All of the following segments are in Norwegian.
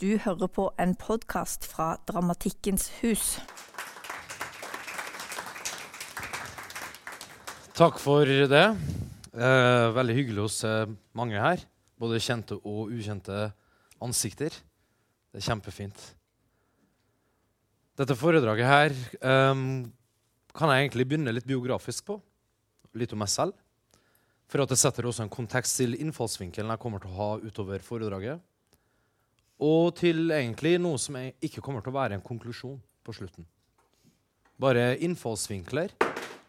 Du hører på en podkast fra Dramatikkens hus. Takk for det. Eh, veldig hyggelig å se mange her. Både kjente og ukjente ansikter. Det er kjempefint. Dette foredraget her eh, kan jeg egentlig begynne litt biografisk på. Litt om meg selv. For at det setter også en kontekst til innfallsvinkelen jeg kommer til å ha utover foredraget og til egentlig noe som ikke kommer til å være en konklusjon på slutten. Bare innfallsvinkler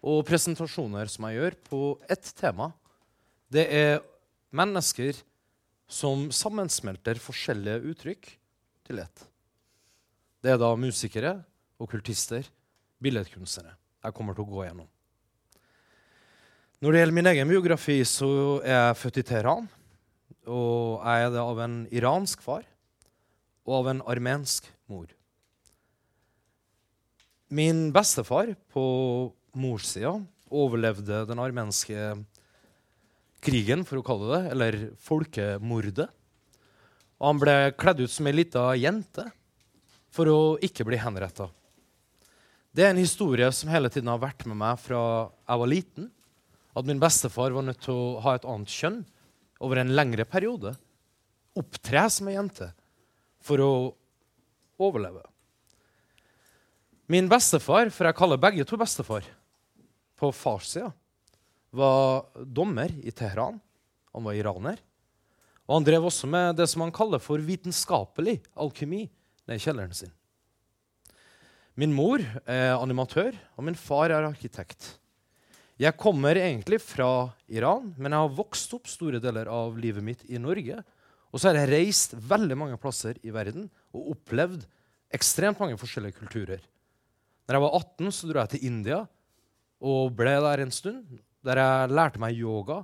og presentasjoner som jeg gjør på ett tema. Det er mennesker som sammensmelter forskjellige uttrykk til ett. Det er da musikere, okkultister, billedkunstnere jeg kommer til å gå gjennom. Når det gjelder min egen biografi, så er jeg født i Teheran. Og jeg er det av en iransk far og av en armensk mor. Min bestefar på morssida overlevde den armenske krigen, for å kalle det eller folkemordet. Og han ble kledd ut som ei lita jente for å ikke bli henretta. Det er en historie som hele tiden har vært med meg fra jeg var liten. At min bestefar var nødt til å ha et annet kjønn over en lengre periode. Opptre som ei jente for å overleve. Min bestefar, for jeg kaller begge to bestefar, på farssida, var dommer i Teheran. Han var iraner. Og han drev også med det som han kaller for vitenskapelig alkymi nede i kjelleren sin. Min mor er animatør, og min far er arkitekt. Jeg kommer egentlig fra Iran, men jeg har vokst opp store deler av livet mitt i Norge og så har jeg reist veldig mange plasser i verden og opplevd ekstremt mange forskjellige kulturer. Når jeg var 18, så dro jeg til India og ble der en stund. Der jeg lærte meg yoga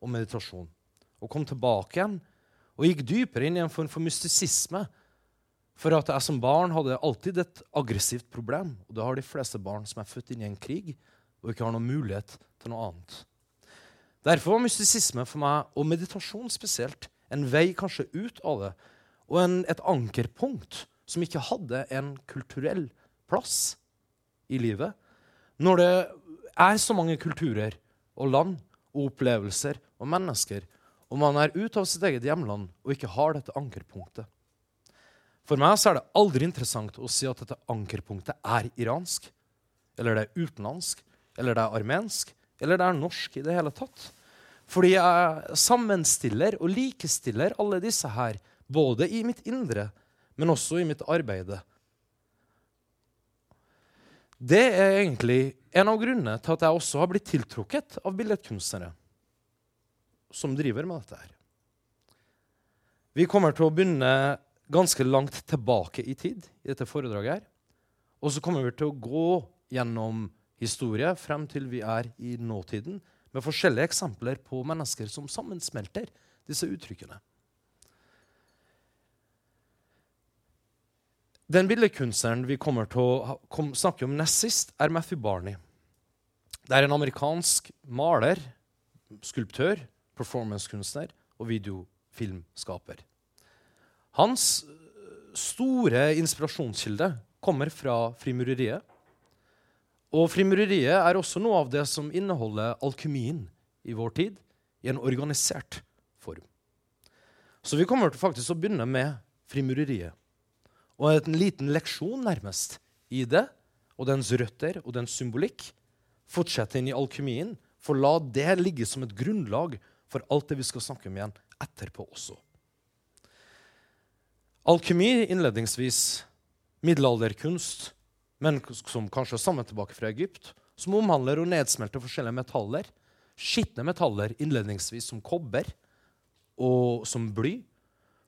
og meditasjon. Og kom tilbake igjen og gikk dypere inn i en form for mystisisme. For at jeg som barn hadde alltid et aggressivt problem. Og det har de fleste barn som er født inn i en krig og ikke har noen mulighet til noe annet. Derfor var mystisisme for meg, og meditasjon spesielt, en vei kanskje ut av det, og en, et ankerpunkt som ikke hadde en kulturell plass i livet. Når det er så mange kulturer og land og opplevelser og mennesker, og man er ute av sitt eget hjemland og ikke har dette ankerpunktet. For meg så er det aldri interessant å si at dette ankerpunktet er iransk, eller det er utenlandsk, eller det er armensk, eller det er norsk i det hele tatt. Fordi jeg sammenstiller og likestiller alle disse her, både i mitt indre, men også i mitt arbeid. Det er egentlig en av grunnene til at jeg også har blitt tiltrukket av billedkunstnere som driver med dette her. Vi kommer til å begynne ganske langt tilbake i tid i dette foredraget. her. Og så kommer vi til å gå gjennom historie frem til vi er i nåtiden, med forskjellige eksempler på mennesker som sammensmelter disse uttrykkene. Den billedkunstneren vi kommer til å snakke om nest sist, er Matthew Barney. Det er en amerikansk maler, skulptør, performancekunstner og videofilmskaper. Hans store inspirasjonskilde kommer fra frimureriet og frimureriet er også noe av det som inneholder alkymien i vår tid, i en organisert form. Så vi kommer til faktisk å begynne med frimureriet. Og en liten leksjon nærmest i det, og dens røtter og dens symbolikk. Fortsette inn i alkymien, for la det ligge som et grunnlag for alt det vi skal snakke om igjen etterpå også. Alkymi innledningsvis middelalderkunst men som kanskje er sammen tilbake fra Egypt, som omhandler å nedsmelte forskjellige metaller. Skitne metaller innledningsvis som kobber og som bly,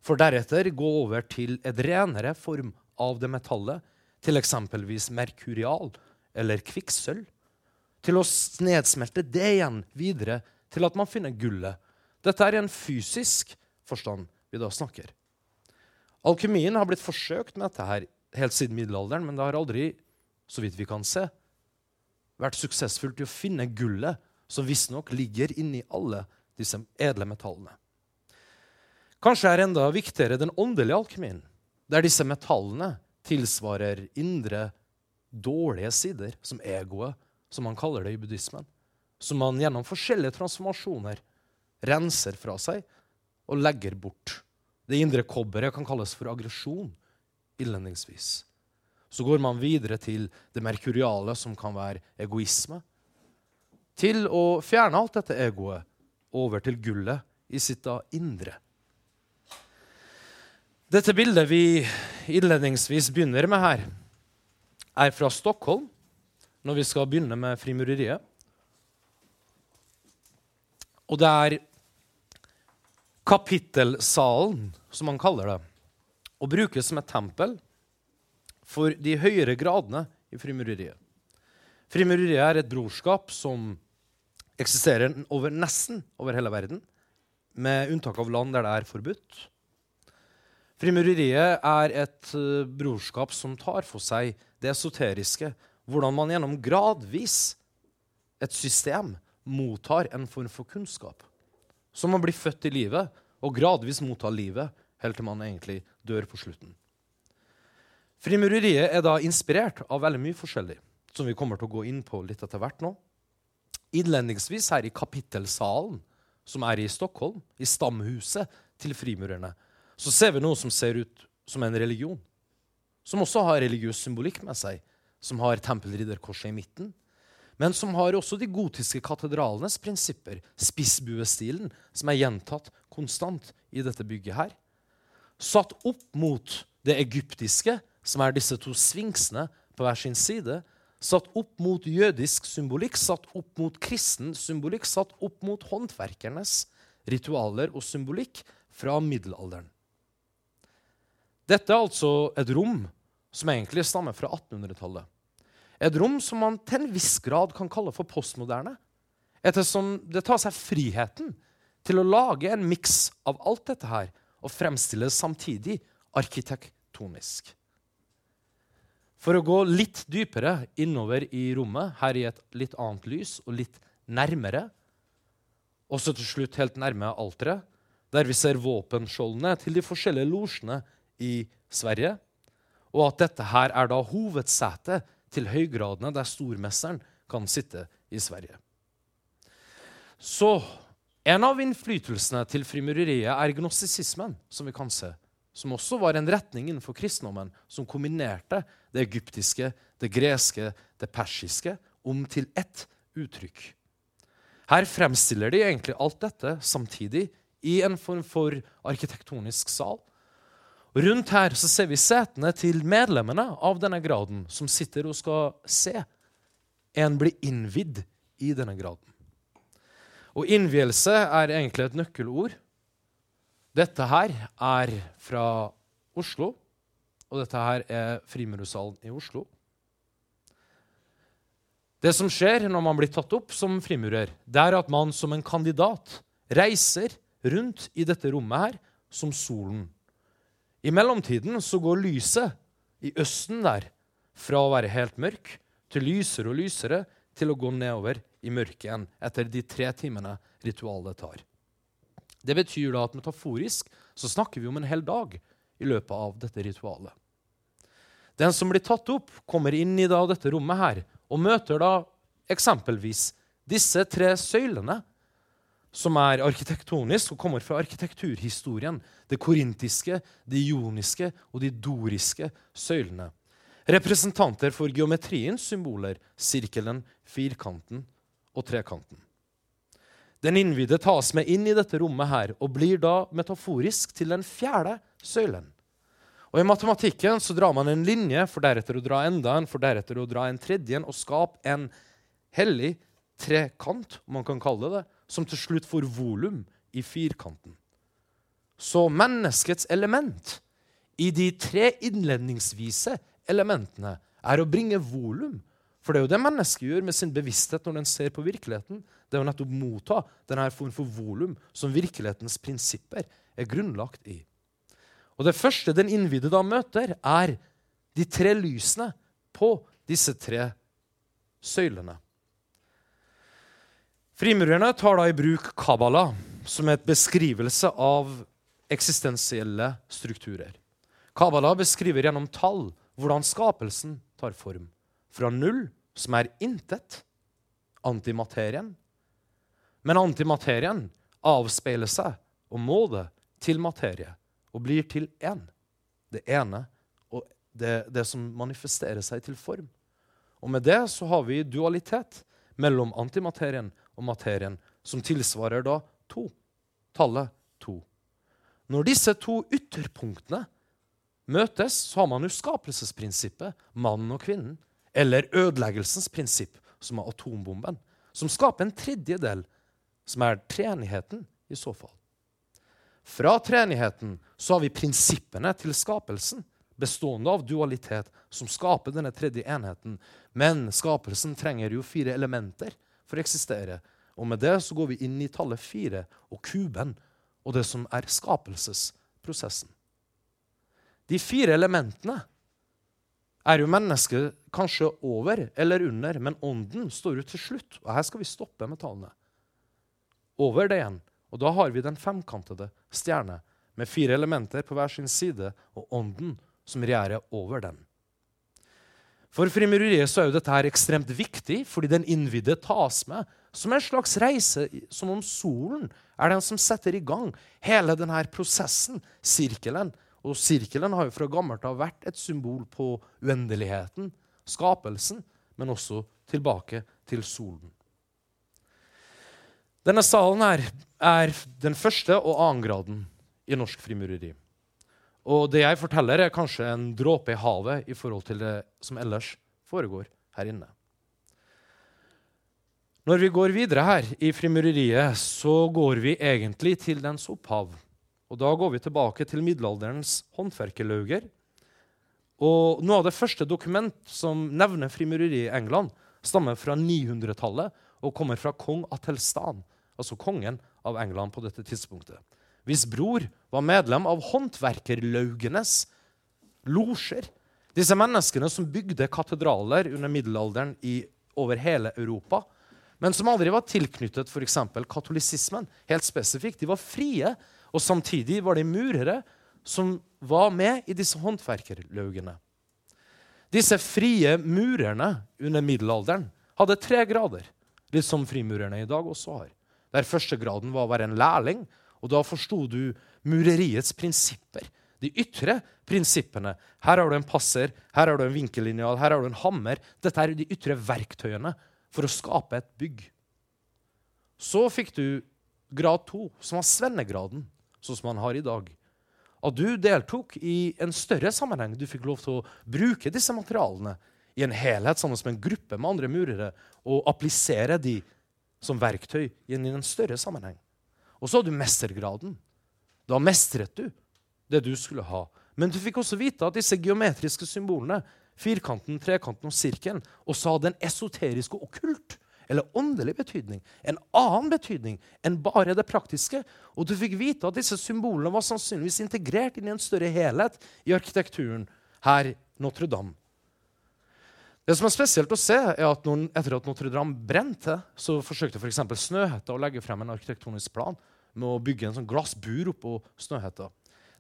for deretter gå over til et renere form av det metallet, til eksempelvis merkurial eller kvikksølv, til å nedsmelte det igjen videre til at man finner gullet. Dette er i en fysisk forstand vi da snakker. Alkymien har blitt forsøkt med dette her helt siden middelalderen, men det har aldri, så vidt vi kan se, vært suksessfullt i å finne gullet som visstnok ligger inni alle disse edle metallene. Kanskje er enda viktigere den åndelige alkymien. der disse metallene tilsvarer indre dårlige sider, som egoet, som man kaller det i buddhismen. Som man gjennom forskjellige transformasjoner renser fra seg og legger bort. Det indre kobberet kan kalles for aggresjon innledningsvis. Så går man videre til det merkuriale, som kan være egoisme. Til å fjerne alt dette egoet over til gullet i sitt da indre. Dette bildet vi innledningsvis begynner med her, er fra Stockholm, når vi skal begynne med frimureriet. Og det er kapittelsalen, som man kaller det, og brukes som et tempel for de høyere gradene i frimureriet. Frimureriet er et brorskap som eksisterer over nesten over hele verden, med unntak av land der det er forbudt. Frimureriet er et uh, brorskap som tar for seg det esoteriske, hvordan man gjennom gradvis et system mottar en form for kunnskap. Som man blir født i livet og gradvis mottar livet helt til man egentlig dør på slutten. Frimureriet er da inspirert av veldig mye forskjellig, som vi kommer til å gå inn på litt etter hvert nå. Innledningsvis her i kapittelsalen, som er i Stockholm, i stamhuset til frimurerne, så ser vi noe som ser ut som en religion. Som også har religiøs symbolikk med seg, som har tempelridderkorset i midten. Men som har også de gotiske katedralenes prinsipper, spissbuestilen, som er gjentatt konstant i dette bygget her. Satt opp mot det egyptiske, som er disse to sfinksene på hver sin side, satt opp mot jødisk symbolikk, satt opp mot kristen symbolikk, satt opp mot håndverkernes ritualer og symbolikk fra middelalderen. Dette er altså et rom som egentlig stammer fra 1800-tallet. Et rom som man til en viss grad kan kalle for postmoderne, ettersom det tar seg friheten til å lage en miks av alt dette her og fremstille det samtidig arkitektonisk. For å gå litt dypere innover i rommet, her i et litt annet lys og litt nærmere, og så til slutt helt nærme alteret, der vi ser våpenskjoldene til de forskjellige losjene i Sverige, og at dette her er da hovedsetet til høygradene der stormesteren kan sitte i Sverige. Så en av innflytelsene til frimureriet er gnostisismen, som vi kan se som også var en retning innenfor kristendommen som kombinerte det egyptiske, det greske, det persiske om til ett uttrykk. Her fremstiller de egentlig alt dette samtidig i en form for arkitektonisk sal. Rundt her så ser vi setene til medlemmene av denne graden, som sitter og skal se en bli innvidd i denne graden. Og innvielse er egentlig et nøkkelord dette her er fra Oslo, og dette her er Frimurusalen i Oslo. Det som skjer når man blir tatt opp som frimurer, det er at man som en kandidat reiser rundt i dette rommet her som solen. I mellomtiden så går lyset i østen der fra å være helt mørk til lysere og lysere til å gå nedover i mørket igjen etter de tre timene ritualet tar. Det betyr da at metaforisk så snakker vi om en hel dag i løpet av dette ritualet. Den som blir tatt opp, kommer inn i dette rommet her og møter da eksempelvis disse tre søylene, som er arkitektonisk og kommer fra arkitekturhistorien. Det korintiske, det ioniske og de doriske søylene. Representanter for geometriens symboler, sirkelen, firkanten og trekanten. Den innvidde tas med inn i dette rommet her og blir da metaforisk til den fjerde søylen. Og I matematikken så drar man en linje, for deretter å dra enda en, for deretter å dra en tredje en, og skape en hellig trekant, om man kan kalle det det, som til slutt får volum i firkanten. Så menneskets element i de tre innledningsvise elementene er å bringe volum for det er jo det mennesket gjør med sin bevissthet når den ser på virkeligheten. Det er jo nettopp motta denne form for volum som virkelighetens prinsipper er grunnlagt i. Og Det første den innvidde da møter, er de tre lysene på disse tre søylene. Frimurerne tar da i bruk Kabbala som et beskrivelse av eksistensielle strukturer. Kabbalah beskriver gjennom tall hvordan skapelsen tar form. Fra null, som er intet, antimaterien. Men antimaterien avspeiler seg og må det til materie og blir til én. Det ene og det, det som manifesterer seg til form. Og med det så har vi dualitet mellom antimaterien og materien, som tilsvarer da to. Tallet to. Når disse to ytterpunktene møtes, så har man jo skapelsesprinsippet, mannen og kvinnen, eller ødeleggelsens prinsipp, som er atombomben, som skaper en tredjedel, som er treenigheten i så fall. Fra treenigheten så har vi prinsippene til skapelsen, bestående av dualitet, som skaper denne tredje enheten. Men skapelsen trenger jo fire elementer for å eksistere. Og med det så går vi inn i tallet fire og kuben og det som er skapelsesprosessen. De fire elementene er jo mennesket kanskje over eller under, men ånden står ut til slutt. Og her skal vi stoppe med tallene. Over det igjen. Og da har vi den femkantede stjerne med fire elementer på hver sin side, og ånden som regjerer over den. For frimureriet så er jo dette her ekstremt viktig, fordi den innvidde tas med som en slags reise, som om solen er den som setter i gang hele denne prosessen, sirkelen. Og sirkelen har jo fra gammelt av vært et symbol på uendeligheten, skapelsen, men også tilbake til solen. Denne salen her er den første og annengraden i norsk frimureri. Og det jeg forteller, er kanskje en dråpe i havet i forhold til det som ellers foregår her inne. Når vi går videre her i frimureriet, så går vi egentlig til dens opphav. Og Da går vi tilbake til middelalderens håndverkerlauger. Og Noe av det første dokument som nevner frimureri i England, stammer fra 900-tallet og kommer fra kong Atelstan, altså kongen av England på dette tidspunktet. Hvis bror var medlem av håndverkerlaugenes losjer. Disse menneskene som bygde katedraler under middelalderen i, over hele Europa, men som aldri var tilknyttet f.eks. katolisismen. helt spesifikt. De var frie, og samtidig var de murere som var med i disse håndverkerlaugene. Disse frie murerne under middelalderen hadde tre grader, litt som frimurerne i dag også har. Der første graden var å være en lærling, og da forsto du mureriets prinsipper. De ytre prinsippene. Her har du en passer, her har du en vinkellinjal, her har du en hammer. Dette er de ytre verktøyene for å skape et bygg. Så fikk du grad to, som var svennegraden, sånn som man har i dag. At du deltok i en større sammenheng. Du fikk lov til å bruke disse materialene i en helhet sammen med en gruppe med andre murere og applisere de som verktøy i en større sammenheng. Og så har du mestergraden. Da mestret du det du skulle ha. Men du fikk også vite at disse geometriske symbolene, firkanten, trekanten og sirkelen, også hadde en esoterisk og okkult eller åndelig betydning. En annen betydning enn bare det praktiske. Og du fikk vite at disse symbolene var sannsynligvis integrert inn i en større helhet i arkitekturen her Notre-Dame. Det som er spesielt å se, er at når, etter at Notre-Dame brente, så forsøkte f.eks. For Snøhetta å legge frem en arkitektonisk plan med å bygge en sånn glassbur oppå Snøhetta.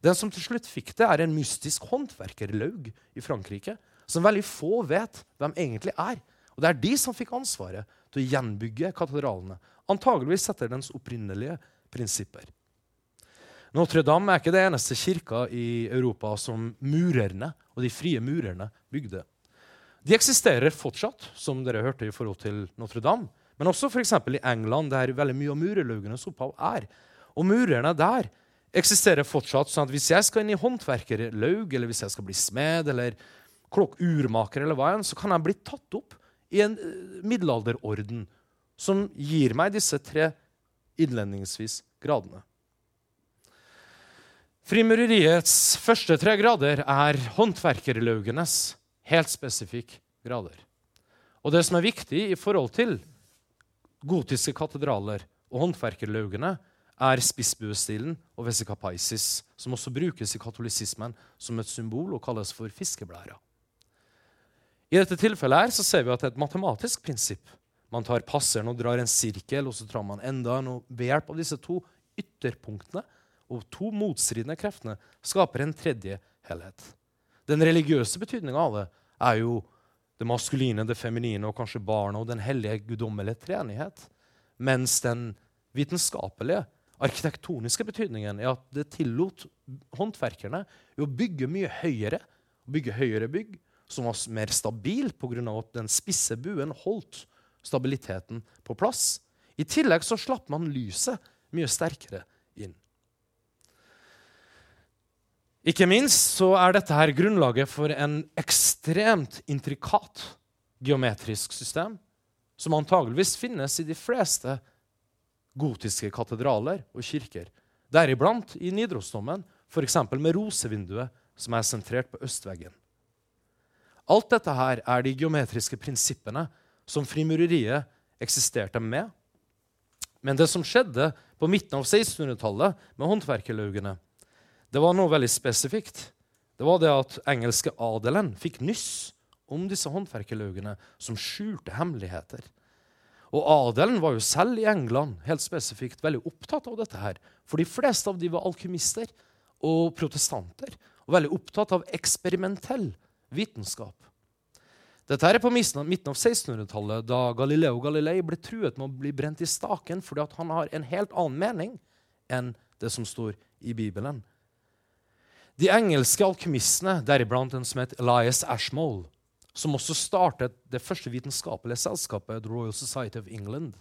Den som til slutt fikk det, er en mystisk håndverkerlaug i Frankrike, som veldig få vet hvem egentlig er. Og Det er de som fikk ansvaret til å gjenbygge katedralene, antageligvis etter dens opprinnelige prinsipper. Notre-Dame er ikke det eneste kirka i Europa som murerne og de frie murerne bygde. De eksisterer fortsatt, som dere hørte i forhold til Notre-Dame. Men også f.eks. i England, der veldig mye av murerlaugenes opphav er. Og murerne der eksisterer fortsatt. sånn at Hvis jeg skal inn i håndverkerlaug, eller hvis jeg skal bli smed eller klokkurmaker, eller hva enn, så kan jeg bli tatt opp i en uh, middelalderorden som gir meg disse tre innledningsvis gradene. Frimureriets første tre grader er håndverkerlaugenes helt spesifikke grader. Og det som er viktig i forhold til gotiske katedraler og håndverkerlaugene, er spissbuestilen og vesicapaisis, som også brukes i katolisismen som et symbol og kalles for fiskeblæra. I dette tilfellet her så ser vi at det er et matematisk prinsipp. Man tar passeren og drar en sirkel, og så drar man enda en. Og ved hjelp av disse to ytterpunktene og to motstridende kreftene skaper en tredje helhet. Den religiøse betydninga av det er jo det maskuline, det feminine og kanskje barna og den hellige guddommelige treenighet. Mens den vitenskapelige, arkitektoniske betydningen er at det tillot håndverkerne å bygge mye høyere, bygge høyere bygg som var mer stabil pga. at den spisse buen holdt stabiliteten på plass. I tillegg så slapp man lyset mye sterkere inn. Ikke minst så er dette her grunnlaget for en ekstremt intrikat geometrisk system som antageligvis finnes i de fleste gotiske katedraler og kirker. Deriblant i Nidarosdomen, f.eks. med rosevinduet som er sentrert på østveggen. Alt dette her er de geometriske prinsippene som frimureriet eksisterte med. Men det som skjedde på midten av 1600-tallet med håndverkerlaugene, det var noe veldig spesifikt. Det var det at engelske adelen fikk nyss om disse håndverkerlaugene som skjulte hemmeligheter. Og adelen var jo selv i England helt spesifikt veldig opptatt av dette. her. For de fleste av de var alkymister og protestanter og veldig opptatt av eksperimentell vitenskap. Dette er på midten av 1600-tallet, da Galileo Galilei ble truet med å bli brent i staken fordi han har en helt annen mening enn det som står i Bibelen. De engelske alkymistene, deriblant en som het Elias Ashmole, som også startet det første vitenskapelige selskapet, The Royal Society of England,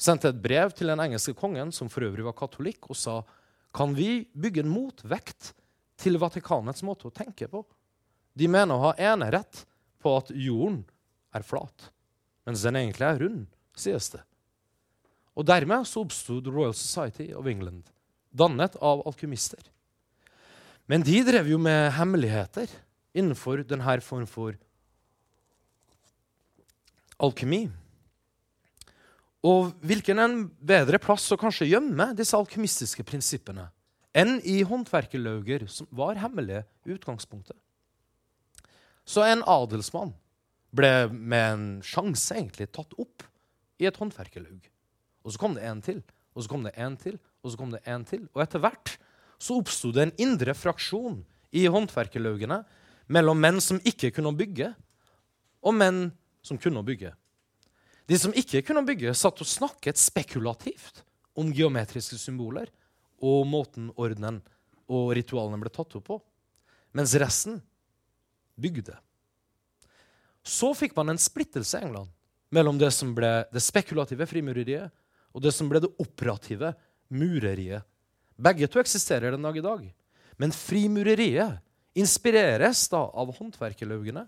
sendte et brev til den engelske kongen, som for øvrig var katolikk, og sa kan vi bygge en motvekt til Vatikanets måte å tenke på. De mener å ha enerett på at jorden er flat, mens den egentlig er rund, sies det. Og dermed så oppsto The Royal Society of England, dannet av alkymister. Men de drev jo med hemmeligheter innenfor denne form for alkemi. Og hvilken en bedre plass å kanskje gjemme disse alkymistiske prinsippene enn i håndverkerlauger som var hemmelige utgangspunktet. Så en adelsmann ble med en sjanse egentlig tatt opp i et håndverkerlaug. Og så kom det en til, og så kom det en til, og så kom det en til. Og etter hvert så oppsto det en indre fraksjon i håndverkerlaugene mellom menn som ikke kunne bygge, og menn som kunne bygge. De som ikke kunne bygge, satt og snakket spekulativt om geometriske symboler og måten ordenen og ritualene ble tatt opp på, mens resten bygde. Så fikk man en splittelse i England mellom det som ble det spekulative frimureriet, og det som ble det operative mureriet. Begge to eksisterer den dag i dag. Men frimureriet inspireres da av håndverkerlaugene,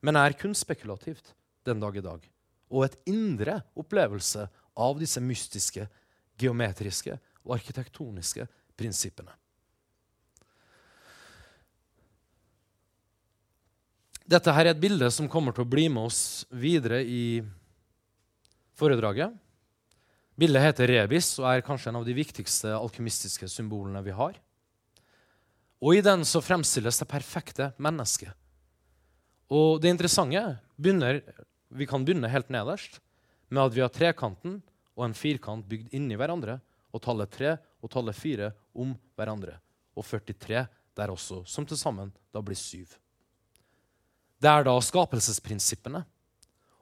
men er kun spekulativt den dag i dag. Og et indre opplevelse av disse mystiske, geometriske og arkitektoniske prinsippene. Dette her er et bilde som kommer til å bli med oss videre i foredraget. Bildet heter rebis og er kanskje en av de viktigste alkymistiske symbolene vi har. Og I den så fremstilles det perfekte mennesket. Og det interessante begynner, Vi kan begynne helt nederst med at vi har trekanten og en firkant bygd inni hverandre, og tallet tre og tallet fire om hverandre. Og 43 der også, som til sammen da blir syv. Det er da skapelsesprinsippene.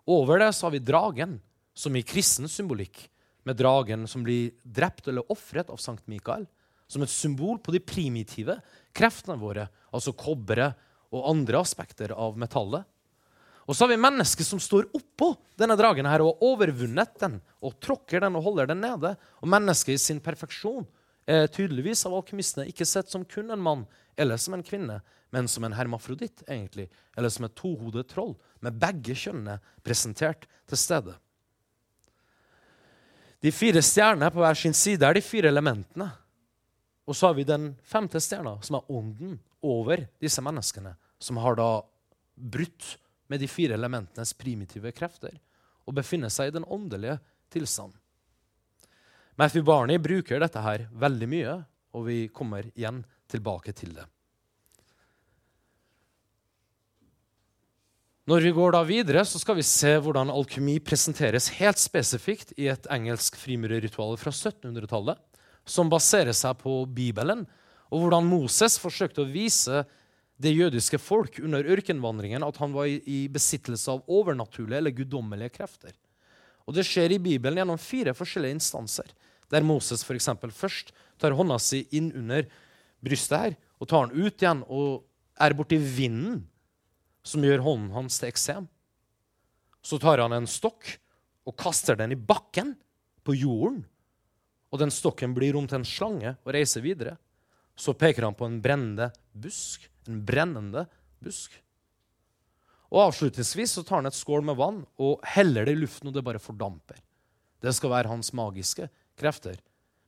Over det så har vi dragen, som i kristen symbolikk med dragen som blir drept eller ofret av Sankt Mikael, som et symbol på de primitive kreftene våre, altså kobberet og andre aspekter av metallet. Og så har vi mennesker som står oppå denne dragen her og har overvunnet den og tråkker den og holder den nede. Og mennesket i sin perfeksjon er tydeligvis av alkymistene ikke sett som kun en mann eller som en kvinne, men som en hermafroditt, egentlig, eller som et tohodet troll med begge kjønnene presentert til stede. De fire stjernene på hver sin side er de fire elementene. Og så har vi den femte stjerna, som er ånden over disse menneskene, som har da brutt med de fire elementenes primitive krefter og befinner seg i den åndelige tilstanden. Matthew Barney bruker dette her veldig mye, og vi kommer igjen tilbake til det. Når vi går da videre, så skal vi se hvordan alkymi presenteres helt spesifikt i et engelsk frimurerritual fra 1700-tallet, som baserer seg på Bibelen og hvordan Moses forsøkte å vise det jødiske folk under ørkenvandringen at han var i, besittelse av overnaturlige eller guddommelige krefter. Og Det skjer i Bibelen gjennom fire forskjellige instanser, der Moses for først tar hånda si inn under brystet her, og tar den ut igjen og er borti vinden, som gjør hånden hans til eksem. Så tar han en stokk og kaster den i bakken, på jorden. Og den stokken blir om til en slange og reiser videre. Så peker han på en brennende busk. En brennende busk. Og Avslutningsvis så tar han et skål med vann og heller det i luften, og det bare fordamper. Det skal være hans magiske krefter.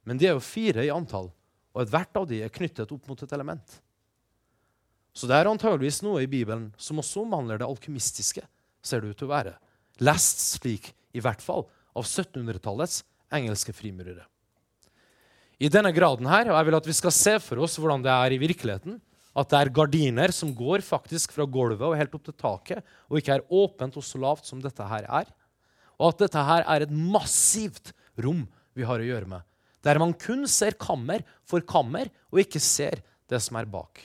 Men de er jo fire i antall, og ethvert av de er knyttet opp mot et element. Så det er antageligvis noe i Bibelen som også omhandler det alkymistiske, ser det ut til å være. Lest slik, i hvert fall, av 1700-tallets engelske frimurere. I denne graden her, og jeg vil at vi skal se for oss hvordan det er i virkeligheten, at det er gardiner som går faktisk fra gulvet og helt opp til taket, og ikke er åpent og så lavt som dette her er. Og at dette her er et massivt rom vi har å gjøre med, der man kun ser kammer for kammer, og ikke ser det som er bak.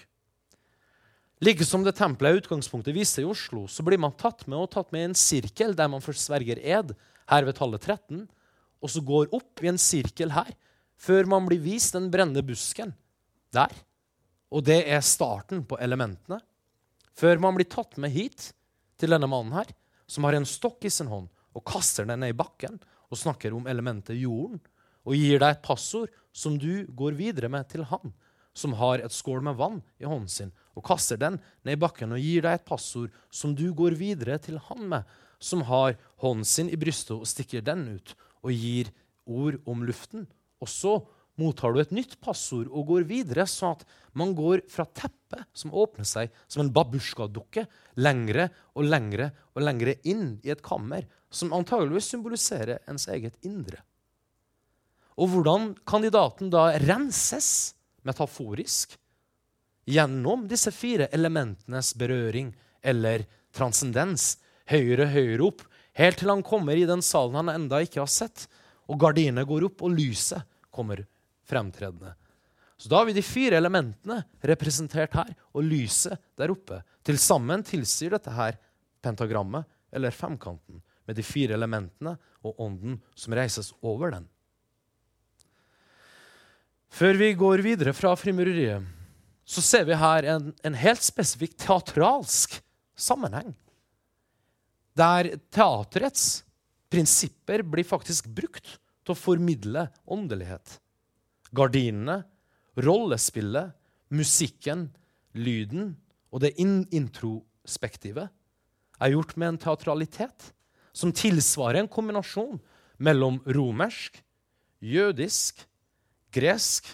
Like som det tempelet i utgangspunktet viser i Oslo, så blir man tatt med og tatt med i en sirkel der man først sverger ed, her ved tallet 13, og så går opp i en sirkel her, før man blir vist den brennende busken der. Og det er starten på elementene. Før man blir tatt med hit til denne mannen her, som har en stokk i sin hånd og kaster den ned i bakken og snakker om elementet jorden, og gir deg et passord som du går videre med til han, som har et skål med vann i hånden sin, og kaster den ned i bakken og gir deg et passord som du går videre til han med, som har hånden sin i brystet og stikker den ut og gir ord om luften. Og så mottar du et nytt passord og går videre, sånn at man går fra teppet, som åpner seg som en babusjkadukke, lengre og lengre og lengre inn i et kammer, som antageligvis symboliserer ens eget indre. Og hvordan kandidaten da renses, metaforisk, gjennom disse fire elementenes berøring eller transcendens, høyere, høyere opp, helt til han kommer i den salen han enda ikke har sett, og gardinene går opp, og lyset kommer fremtredende. Så da har vi de fire elementene representert her, og lyset der oppe. Til sammen tilsier dette her pentagrammet, eller femkanten, med de fire elementene og ånden som reises over den. Før vi går videre fra frimureriet, så ser vi her en, en helt spesifikk teatralsk sammenheng. Der teaterets prinsipper blir faktisk brukt til å formidle åndelighet. Gardinene, rollespillet, musikken, lyden og det introspektive er gjort med en teatralitet som tilsvarer en kombinasjon mellom romersk, jødisk, gresk,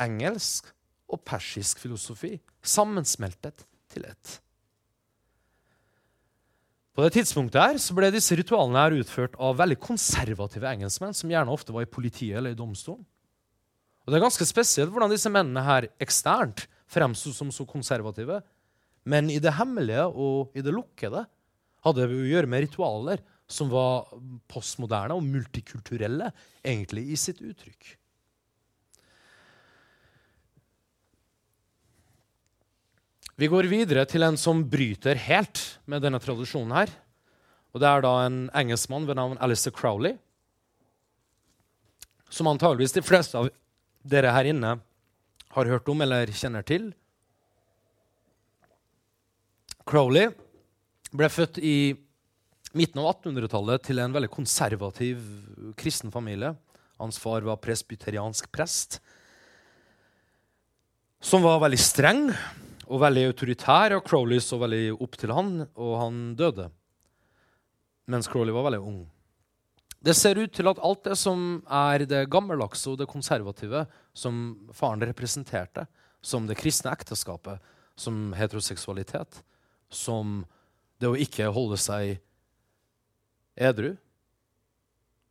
engelsk og persisk filosofi sammensmeltet til ett. På det tidspunktet her så ble disse ritualene her utført av veldig konservative engelskmenn, som gjerne ofte var i politiet eller i domstolen. Og Det er ganske spesielt hvordan disse mennene her eksternt fremsto som så konservative. Men i det hemmelige og i det lukkede hadde vi å gjøre med ritualer som var postmoderne og multikulturelle egentlig i sitt uttrykk. Vi går videre til en som bryter helt med denne tradisjonen her. Og Det er da en engelskmann ved navn Alistair Crowley. Som antageligvis de fleste av dere her inne har hørt om eller kjenner til. Crowley ble født i midten av 1800-tallet til en veldig konservativ kristen familie. Hans far var presbyteriansk prest, som var veldig streng og veldig autoritær, og Crowley så veldig opp til han, og han døde mens Crowley var veldig ung. Det ser ut til at alt det som er det gammeldagse og det konservative som faren representerte, som det kristne ekteskapet, som heteroseksualitet, som det å ikke holde seg edru,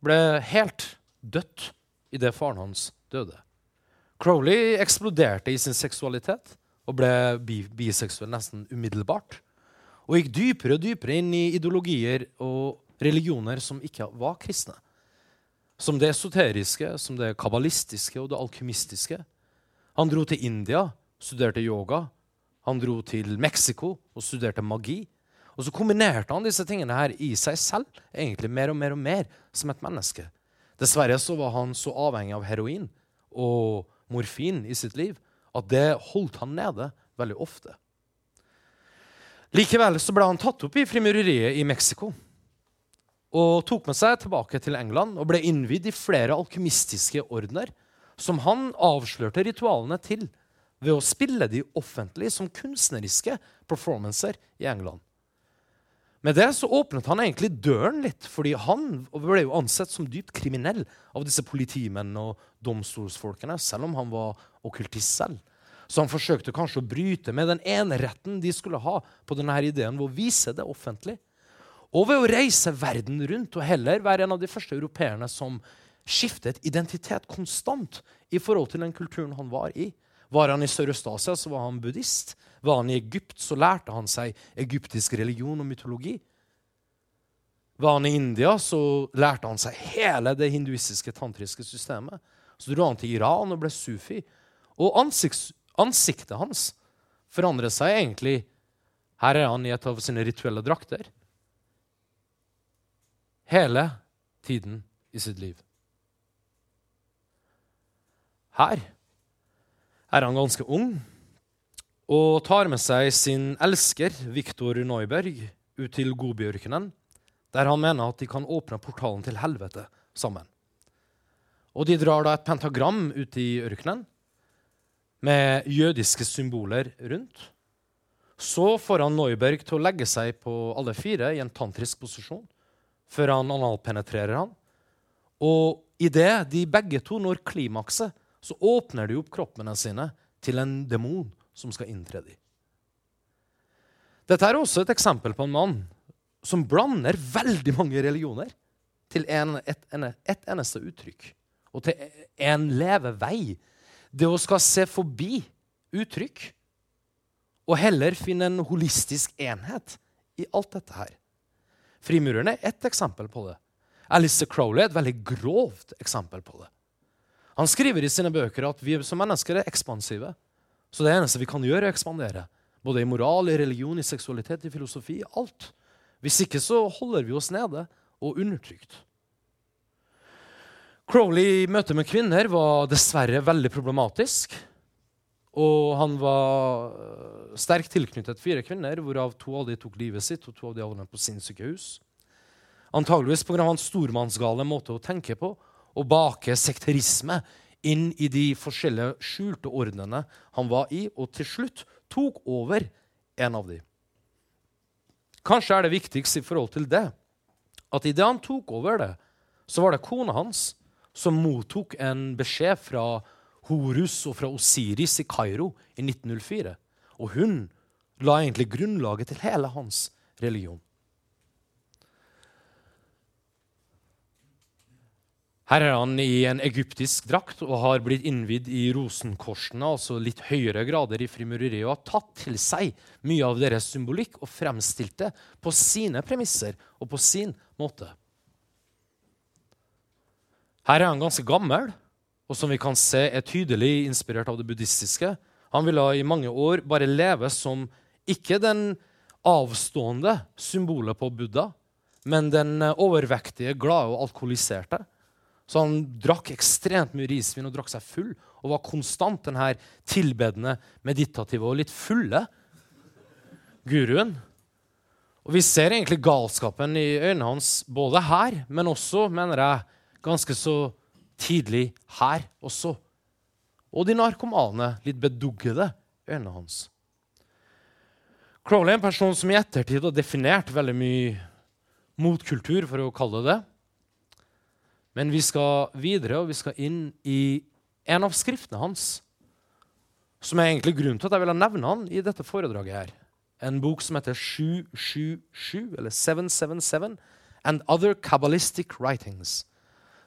ble helt dødt idet faren hans døde. Crowley eksploderte i sin seksualitet og ble bi biseksuell nesten umiddelbart. Og gikk dypere og dypere inn i ideologier og religioner som ikke var kristne. Som det esoteriske, som det kabbalistiske og det alkymistiske. Han dro til India, studerte yoga. Han dro til Mexico og studerte magi. Og så kombinerte han disse tingene her i seg selv, egentlig mer og mer og mer, som et menneske. Dessverre så var han så avhengig av heroin og morfin i sitt liv at det holdt han nede veldig ofte. Likevel så ble han tatt opp i frimureriet i Mexico og tok med seg tilbake til England og ble innvidd i flere alkymistiske ordener, som han avslørte ritualene til ved å spille de offentlig som kunstneriske performancer i England. Med det så åpnet han egentlig døren litt, fordi han ble jo ansett som dypt kriminell av disse politimennene og domstolsfolkene, selv om han var okkultist selv. Så han forsøkte kanskje å bryte med den eneretten de skulle ha på denne ideen ved å vise det offentlig. Og ved å reise verden rundt og heller være en av de første europeerne som skiftet identitet konstant i forhold til den kulturen han var i. Var han i Sørøst-Asia, så var han buddhist. Var han i Egypt, så lærte han seg egyptisk religion og mytologi. Var han i India, så lærte han seg hele det hinduistiske tantriske systemet. Så dro han til Iran og ble sufi. Og ansikts, ansiktet hans forandret seg egentlig Her er han i et av sine rituelle drakter. Hele tiden i sitt liv. Her er han ganske ung og tar med seg sin elsker Viktor Neuberg ut til Godbjørkenen, der han mener at de kan åpne portalen til helvete sammen. Og De drar da et pentagram ut i ørkenen med jødiske symboler rundt. Så får han Neuberg til å legge seg på alle fire i en tantrisk posisjon før han analpenetrerer han. Og idet de begge to når klimakset, så åpner de opp kroppene sine til en demon som skal inntre dem. Dette er også et eksempel på en mann som blander veldig mange religioner til en, et, en, et eneste uttrykk og til en levevei. Det å skal se forbi uttrykk og heller finne en holistisk enhet i alt dette her. Frimurerne er ett eksempel på det. Alice Crowley er et veldig grovt eksempel på det. Han skriver i sine bøker at vi som mennesker er ekspansive. Så det eneste vi kan gjøre, er å ekspandere. Både i moral, i religion, i seksualitet, i filosofi. Alt. Hvis ikke så holder vi oss nede og undertrykt. Crowley i møte med kvinner var dessverre veldig problematisk. Og han var øh, sterkt tilknyttet fire kvinner, hvorav to av dem tok livet sitt, og to av dem havnet på sinnssykehus. Antageligvis pga. hans stormannsgale måte å tenke på å bake sekterisme inn i de forskjellige skjulte ordnene han var i, og til slutt tok over en av de. Kanskje er det viktigst i forhold til det at idet han tok over det, så var det kona hans som mottok en beskjed fra Horus og fra Osiris i Kairo i 1904. Og hun la egentlig grunnlaget til hele hans religion. Her er han i en egyptisk drakt og har blitt innvidd i rosenkorsene, altså litt høyere grader i frimureriet, og har tatt til seg mye av deres symbolikk og fremstilt det på sine premisser og på sin måte. Her er han ganske gammel, og som vi kan se er tydelig inspirert av det buddhistiske. Han ville i mange år bare leve som ikke den avstående symbolet på Buddha, men den overvektige, glade og alkoholiserte. Så han drakk ekstremt mye risvin og drakk seg full og var konstant den her tilbedende, meditative og litt fulle guruen. Og vi ser egentlig galskapen i øynene hans både her, men også, mener jeg, ganske så tidlig her også. Og de narkomane, litt beduggede øynene hans. Crowley er en person som i ettertid har definert veldig mye motkultur, for å kalle det det. Men vi skal videre, og vi skal inn i en av skriftene hans, som er egentlig grunnen til at jeg vil nevne han i dette foredraget. her. En bok som heter 777, eller 777, And Other Kabbalistic Writings.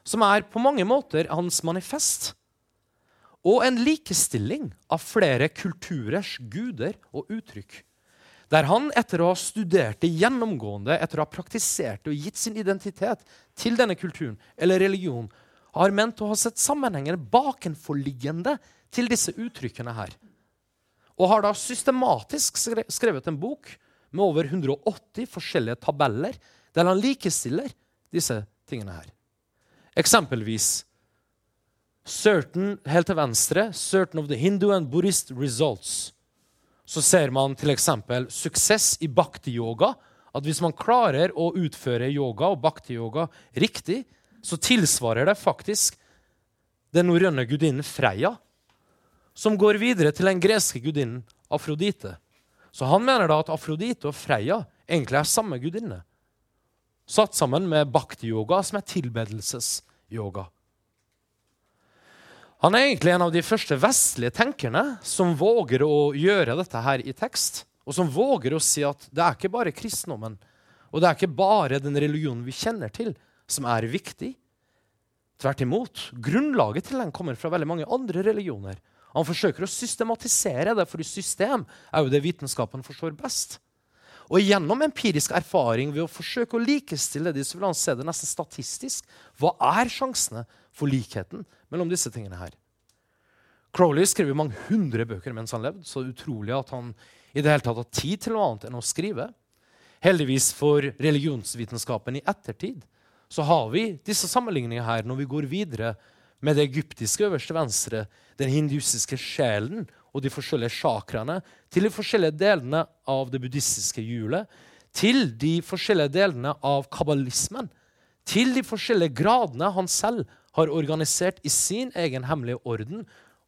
Som er på mange måter hans manifest. Og en likestilling av flere kulturers guder og uttrykk der han etter å ha studert det gjennomgående, etter å ha praktisert det og gitt sin identitet til denne kulturen eller religion, har ment å ha sett sammenhengene bakenforliggende til disse uttrykkene her. Og har da systematisk skrevet en bok med over 180 forskjellige tabeller der han likestiller disse tingene her. Eksempelvis certain, helt til venstre, 'Certain of the Hindu and Buddhist Results'. Så ser man f.eks. suksess i bhakti-yoga. At hvis man klarer å utføre yoga og bhakti-yoga riktig, så tilsvarer det faktisk den norrøne gudinnen Freya, som går videre til den greske gudinnen Afrodite. Så han mener da at Afrodite og Freya egentlig er samme gudinne. Satt sammen med bhakti-yoga, som er tilbedelsesyoga. Han er egentlig en av de første vestlige tenkerne som våger å gjøre dette her i tekst. Og som våger å si at det er ikke bare kristendommen og det er ikke bare den religionen vi kjenner til, som er viktig. Tvert imot. Grunnlaget til den kommer fra veldig mange andre religioner. Han forsøker å systematisere det, for system er jo det vitenskapen forstår best. Og gjennom empirisk erfaring ved å forsøke å likestille disse vil han se det nesten statistisk. Hva er sjansene for likheten mellom disse tingene her? Crowley skrev mange hundre bøker mens han levde, så utrolig at han i det hele tatt har tid til noe annet enn å skrive. Heldigvis for religionsvitenskapen i ettertid så har vi disse sammenligningene her når vi går videre med det egyptiske øverste venstre, den hindusiske sjelen og de forskjellige chakraene, til de forskjellige delene av det buddhistiske hjulet, til de forskjellige delene av kabbalismen, til de forskjellige gradene han selv har organisert i sin egen hemmelige orden,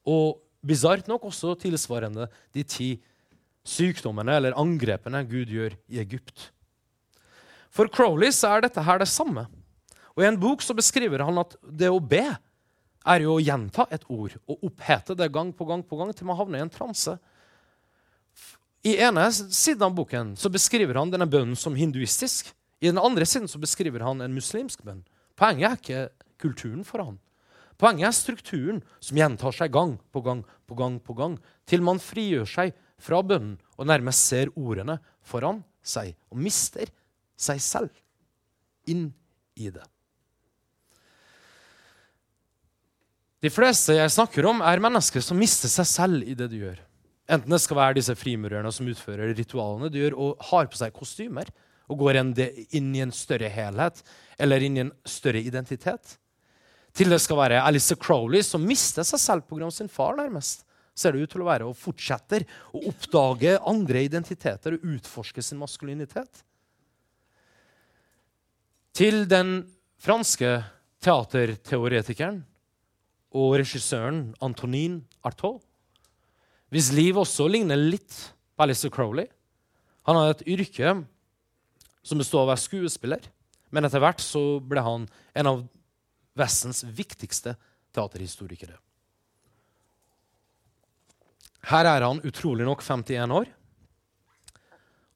og bisart nok også tilsvarende de ti sykdommene eller angrepene Gud gjør i Egypt. For Crowley så er dette her det samme. Og I en bok så beskriver han at det å be er jo å gjenta et ord og opphete det gang på gang på gang til man havner i en transe. I ene siden av boken så beskriver han denne bønnen som hinduistisk. I den andre siden så beskriver han en muslimsk bønn. Poenget er ikke kulturen for han. Poenget er strukturen som gjentar seg gang på gang på gang på gang, til man frigjør seg fra bønnen og nærmest ser ordene foran seg og mister seg selv inn i det. De fleste jeg snakker om, er mennesker som mister seg selv i det de gjør. Enten det skal være disse frimurerne som utfører ritualene de gjør, og har på seg kostymer og går inn i en større helhet eller inn i en større identitet. Til det skal være Alice Crowley, som mister seg selv pga. sin far, nærmest ser det ut til å være, og fortsetter å oppdage andre identiteter og utforske sin maskulinitet. Til den franske teaterteoretikeren og regissøren Antonin Artaud, hvis liv også ligner litt på Alistair Crowley. Han hadde et yrke som bestod av å være skuespiller, men etter hvert så ble han en av Vestens viktigste teaterhistorikere. Her er han utrolig nok 51 år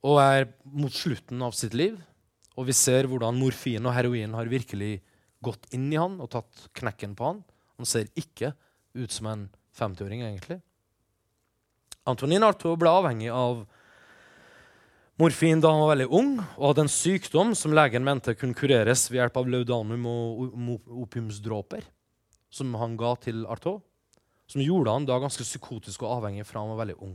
og er mot slutten av sitt liv. Og vi ser hvordan morfin og heroin har virkelig gått inn i han og tatt knekken på han. Han ser ikke ut som en 50-åring, egentlig. Antonin Artaud ble avhengig av morfin da han var veldig ung, og hadde en sykdom som legen mente kunne kureres ved hjelp av laudanum og opiumsdråper, som han ga til Artaud som gjorde han da ganske psykotisk og avhengig fra han var veldig ung.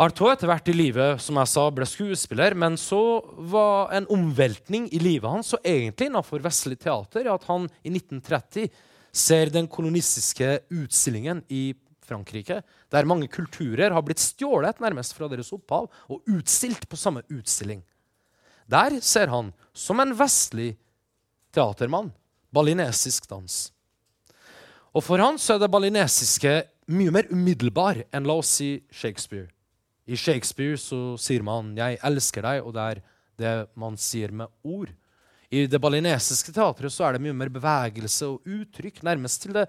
Artaud etter hvert i livet som jeg sa, ble skuespiller, men så var en omveltning i livet hans, og egentlig innenfor vestlig teater, at han i 1930 ser den kolonistiske utstillingen i Frankrike, der mange kulturer har blitt stjålet nærmest fra deres opphav og utstilt på samme utstilling. Der ser han, som en vestlig teatermann, balinesisk dans. Og for han så er det balinesiske mye mer umiddelbar enn la oss si Shakespeare. I Shakespeare så sier man 'jeg elsker deg', og det er det man sier med ord. I det balinesiske teatret så er det mye mer bevegelse og uttrykk, nærmest til det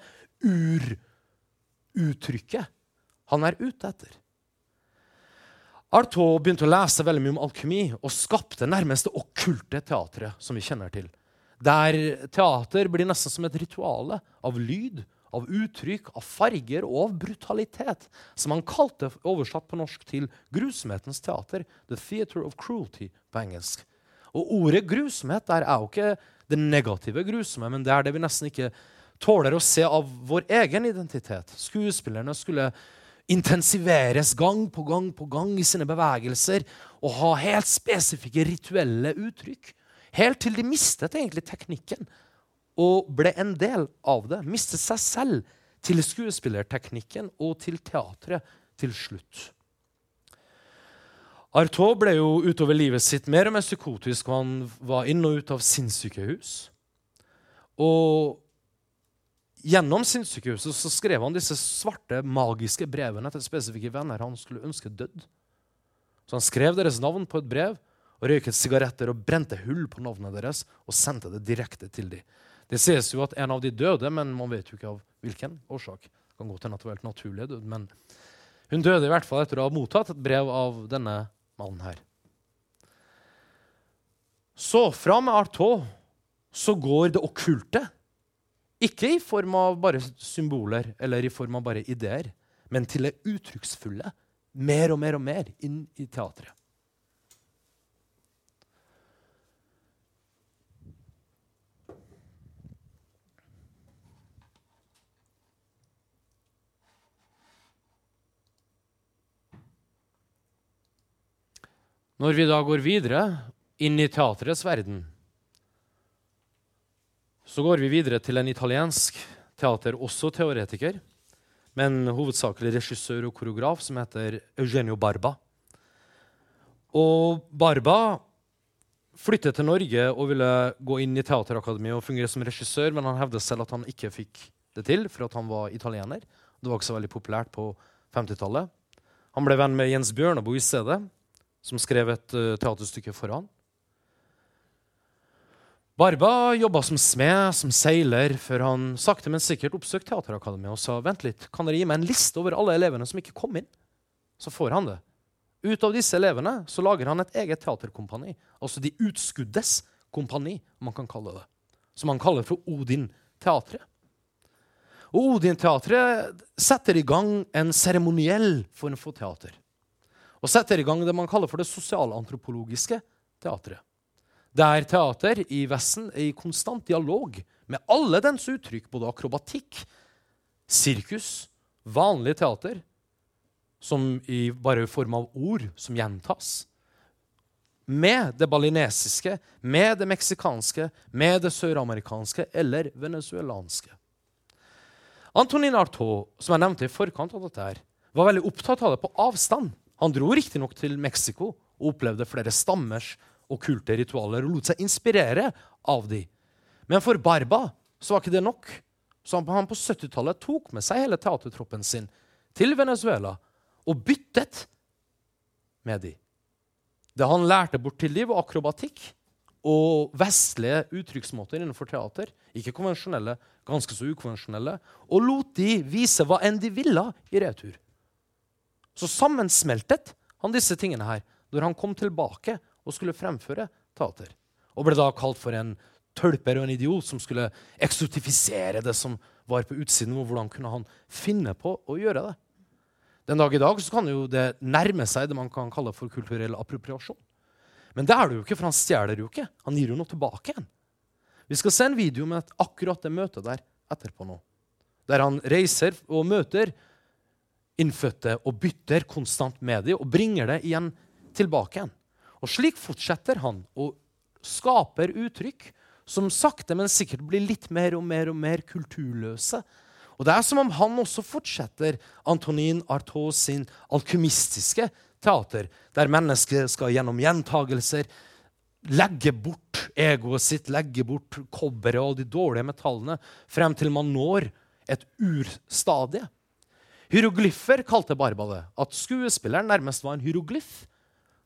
uruttrykket han er ute etter. Artaud begynte å lese veldig mye om alkymi og skapte nærmest det okkulte teatret som vi kjenner til. Der teater blir nesten som et rituale av lyd, av uttrykk, av farger og av brutalitet. Som han kalte, oversatt på norsk, til grusomhetens teater. The Theater of Cruelty på engelsk. Og ordet grusomhet der er jo ikke det negative grusomme, men det er det vi nesten ikke tåler å se av vår egen identitet. Skuespillerne skulle intensiveres gang på gang på gang i sine bevegelser og ha helt spesifikke rituelle uttrykk. Helt til de mistet egentlig teknikken og ble en del av det. Mistet seg selv til skuespillerteknikken og til teatret til slutt. Artaud ble jo utover livet sitt mer og mer psykotisk, og han var inn og ut av sinnssykehus. Og gjennom sinnssykehuset så skrev han disse svarte, magiske brevene til spesifikke venner han skulle ønske dødd. Så han skrev deres navn på et brev og røyket sigaretter og brente hull på navnet deres og sendte det direkte til dem. Det sies jo at en av de døde, men man vet jo ikke av hvilken årsak. Det kan godt hende at det var helt naturlig død, men hun døde i hvert fall etter å ha mottatt et brev av denne mannen her. Så fra med Artaud så går det okkulte. Ikke i form av bare symboler eller i form av bare ideer, men til det uttrykksfulle. Mer og mer og mer inn i teatret. Når vi da går videre inn i teatrets verden, så går vi videre til en italiensk teater, også teoretiker, men hovedsakelig regissør og koreograf, som heter Eugenio Barba. Og Barba flyttet til Norge og ville gå inn i Teaterakademiet og fungere som regissør, men han hevdet selv at han ikke fikk det til, for at han var italiener. Det var ikke så veldig populært på 50-tallet. Han ble venn med Jens Bjørneboe i stedet som skrev et uh, teaterstykke for han. Barba jobba som smed, som seiler, før han sakte, men sikkert oppsøkte Teaterakademiet og sa vent litt, kan dere gi meg en liste over alle elevene som ikke kom inn. Så får han det. Ut av disse elevene så lager han et eget teaterkompani. Altså De utskuddes kompani, om man kan kalle det. Som han kaller for Odin-teatret. Og Odin-teatret setter i gang en seremoniell form for teater og setter i gang det man kaller for det sosialantropologiske teatret. Der teater i Vesten er i konstant dialog med alle dens uttrykk, både akrobatikk, sirkus, vanlig teater, som i bare form av ord som gjentas, med det balinesiske, med det meksikanske, med det søramerikanske eller venezuelanske. Antonin Artaud, som jeg nevnte i forkant av dette, her, var veldig opptatt av det på avstand. Han dro riktignok til Mexico og opplevde flere stammers okkulte ritualer og lot seg inspirere av de. Men for Barba så var ikke det nok. Så han på 70-tallet tok med seg hele teatertroppen sin til Venezuela og byttet med de. Det han lærte bort til de, var akrobatikk og vestlige uttrykksmåter innenfor teater. Ikke konvensjonelle, ganske så ukonvensjonelle. Og lot de vise hva enn de ville i retur. Så sammensmeltet han disse tingene her når han kom tilbake og skulle fremføre teater. Og ble da kalt for en tølper og en idiot som skulle eksotifisere det som var på utsiden. og Hvordan kunne han finne på å gjøre det? Den dag i dag kan jo det nærme seg det man kan kalle for kulturell appropriasjon. Men det er det jo ikke, for han stjeler jo ikke. Han gir jo noe tilbake igjen. Vi skal se en video med akkurat det møtet der etterpå nå. Der han reiser og møter innfødte og bytter konstant med dem og bringer det igjen tilbake igjen. Og slik fortsetter han og skaper uttrykk som sakte, men sikkert blir litt mer og mer og mer kulturløse. Og Det er som om han også fortsetter Antonin Artaud sin alkymistiske teater, der mennesket skal gjennom gjentagelser legge bort egoet sitt, legge bort kobberet og de dårlige metallene, frem til man når et urstadie. Hieroglyffer kalte Barba det. At skuespilleren nærmest var en hieroglyff,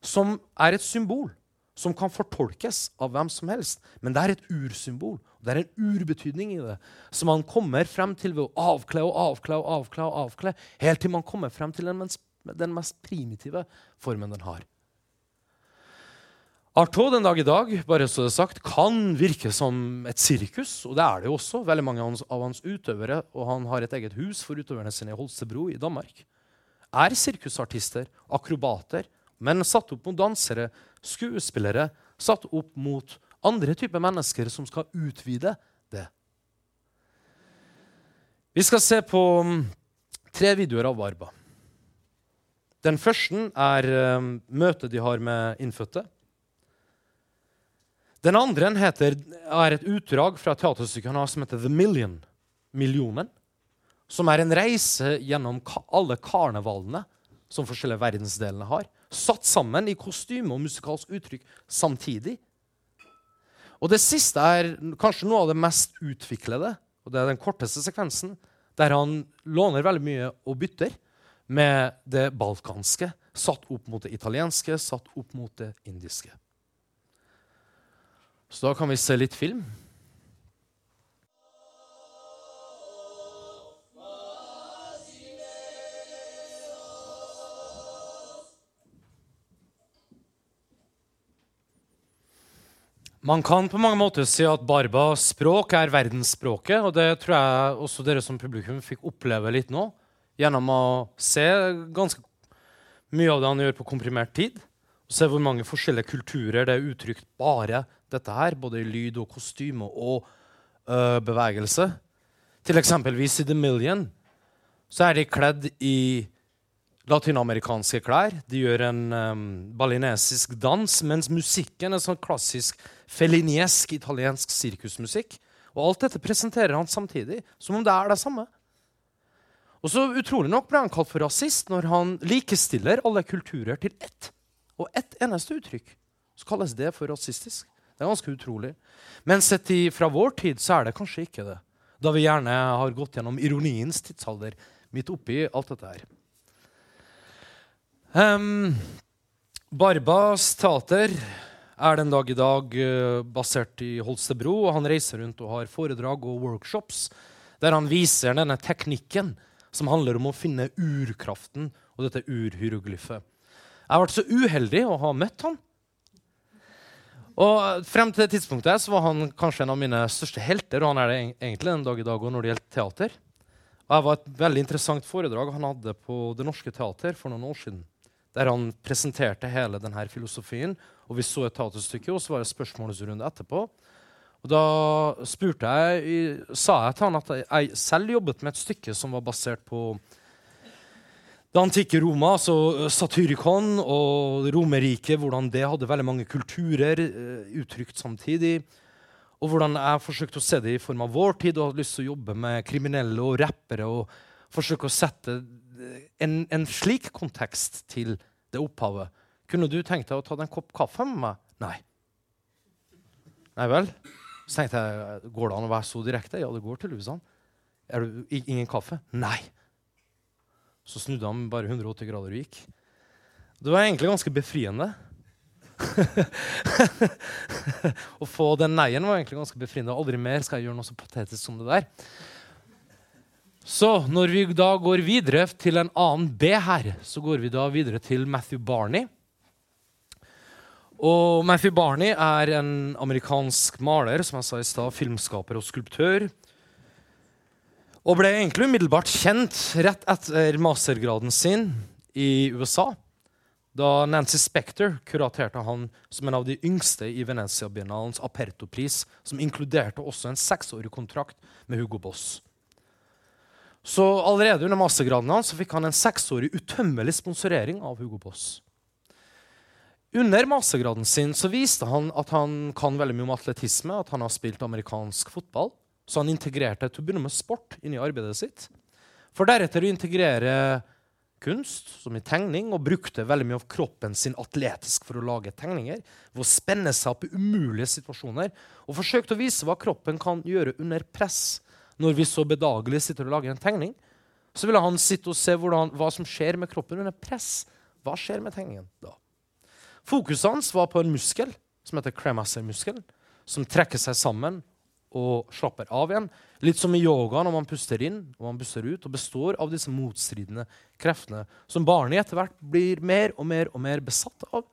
som er et symbol som kan fortolkes av hvem som helst. Men det er et ursymbol. Det er en urbetydning i det, som man kommer frem til ved å avkle og avkle og avkle, og avkle, helt til man kommer frem til den mest, den mest primitive formen den har. Artaud den dag i dag bare så det er sagt, kan virke som et sirkus, og det er det jo også. Veldig mange av hans, utøvere, og han har et eget hus for utøverne sine i Holstebro i Danmark, er sirkusartister, akrobater, men satt opp mot dansere, skuespillere, satt opp mot andre typer mennesker som skal utvide det. Vi skal se på mm, tre videoer av Varba. Den første er um, møtet de har med innfødte. Den andre heter, er et utdrag fra har som heter The Million. Millionen. Som er en reise gjennom alle karnevalene som forskjellige verdensdelene har. Satt sammen i kostyme og musikalsk uttrykk samtidig. Og det siste er kanskje noe av det mest utviklede. og Det er den korteste sekvensen, der han låner veldig mye og bytter med det balkanske satt opp mot det italienske, satt opp mot det indiske. Så da kan vi se litt film. Man kan på mange måter si at Barbas språk er verdensspråket. Og det tror jeg også dere som publikum fikk oppleve litt nå, gjennom å se ganske mye av det han gjør på komprimert tid. Og se hvor mange forskjellige kulturer det er uttrykt bare dette her, både i lyd og kostyme og øh, bevegelse. Til eksempelvis i The Million så er de kledd i latinamerikanske klær. De gjør en um, balinesisk dans, mens musikken er sånn klassisk feliniesk italiensk sirkusmusikk. Og alt dette presenterer han samtidig, som om det er det samme. Og så utrolig nok ble han kalt for rasist når han likestiller alle kulturer til ett. Og ett eneste uttrykk. Så kalles det for rasistisk. Det er ganske utrolig. Men sett i, fra vår tid så er det kanskje ikke det. Da vi gjerne har gått gjennom ironiens tidsalder midt oppi alt dette her. Um, Barbas teater er den dag i dag uh, basert i Holstebro. og Han reiser rundt og har foredrag og workshops der han viser denne teknikken som handler om å finne urkraften og dette urhieroglyfet. Jeg har vært så uheldig å ha møtt han. Og Frem til det tidspunktet så var han kanskje en av mine største helter. og han er det egentlig den dag i dag når det gjelder teater. Og Det var et veldig interessant foredrag han hadde på Det Norske Teater for noen år siden der han presenterte hele denne filosofien. Og vi så et teaterstykke, og så var det spørsmålsrunde etterpå. Og Da spurte jeg, sa jeg til han at jeg selv jobbet med et stykke som var basert på det antikke Roma, altså Satyrikon og Romerriket, hvordan det hadde veldig mange kulturer uh, uttrykt samtidig. Og hvordan jeg forsøkte å se det i form av vår tid og hadde lyst til å jobbe med kriminelle og rappere. og forsøke å sette en, en, slik kontekst til det opphavet. Kunne du tenkt deg å ta deg en kopp kaffe med meg? Nei. Nei vel? Så tenkte jeg, går det an å være så direkte? Ja, det går til Lusan. Er du ingen kaffe? Nei. Så snudde han bare 180 grader og gikk. Det var egentlig ganske befriende. å få den nei-en var egentlig ganske befriende. Aldri mer skal jeg gjøre noe så patetisk som det der. Så når vi da går videre til en annen B her, så går vi da videre til Matthew Barney. Og Matthew Barney er en amerikansk maler, som jeg sa i stad, filmskaper og skulptør. Og ble egentlig umiddelbart kjent rett etter mastergraden sin i USA. Da Nancy Spector kuraterte han som en av de yngste i Venezia-biennalens Aperto-pris, som inkluderte også en seksårig kontrakt med Hugo Boss. Så allerede under mastergraden hans fikk han en seksårig utømmelig sponsorering av Hugo Boss. Under mastergraden sin så viste han at han kan veldig mye om atletisme, at han har spilt amerikansk fotball. Så han integrerte til å begynne med sport inn i arbeidet sitt. For deretter å integrere kunst, som i tegning, og brukte veldig mye av kroppen sin atletisk for å lage tegninger. Ved å spenne seg opp i umulige situasjoner. Og forsøkte å vise hva kroppen kan gjøre under press når vi så bedagelig sitter og lager en tegning, så ville han sitte og se hvordan, hva som skjer med kroppen under press. Hva skjer med tegningen da? Fokuset hans var på en muskel som heter cremaster-muskelen, som trekker seg sammen og slapper av igjen. Litt som i yoga når man puster inn og man puster ut, og består av disse motstridende kreftene som barnet etter hvert blir mer og mer og mer besatt av.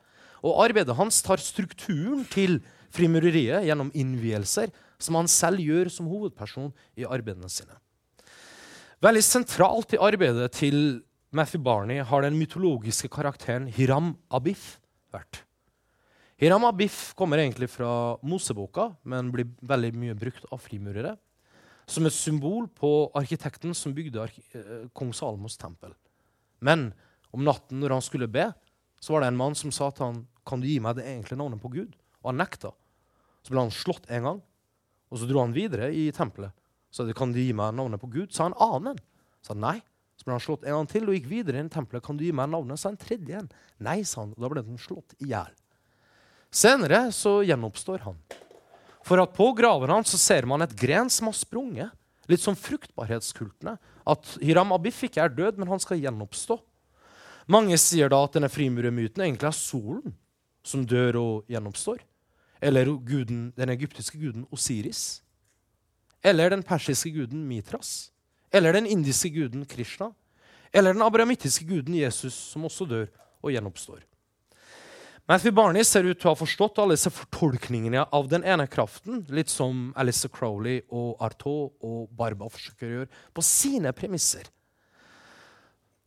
Og arbeidet hans tar strukturen til frimureriet gjennom innvielser som han selv gjør som hovedperson i arbeidene sine. Veldig sentralt i arbeidet til Matthew Barney har den mytologiske karakteren Hiram Abif vært. Hiram Abif kommer egentlig fra Moseboka, men blir veldig mye brukt av frimurere. som et symbol på arkitekten som bygde arki eh, kong Salomos tempel. Men om natten når han skulle be, så var det en mann som sa til han, kan du gi meg det egentlige navnet på Gud. Og han nekta. Så ble han slått en gang, og så dro han videre i tempelet. Så det, kan du gi meg navnet på Gud? Sa en annen. Sa han nei. Så ble han slått en gang til og gikk videre inn i tempelet. Kan du gi meg navnet? Sa en tredje en. Nei, sa han. Da ble han slått i hjel. Senere så gjenoppstår han. For at på graven hans så ser man et gren som har sprunget. Litt som fruktbarhetskultene. At Hiram Abif ikke er død, men han skal gjenoppstå. Mange sier da at denne frimuremyten egentlig er solen som dør og gjenoppstår. Eller guden, den egyptiske guden Osiris. Eller den persiske guden Mitras. Eller den indiske guden Krishna. Eller den abrahamittiske guden Jesus, som også dør og gjenoppstår. Matthew Barney ser ut til å ha forstått alle disse fortolkningene av den ene kraften, litt som Alice Crowley og Artaud og Barba forsøker å gjøre, på sine premisser.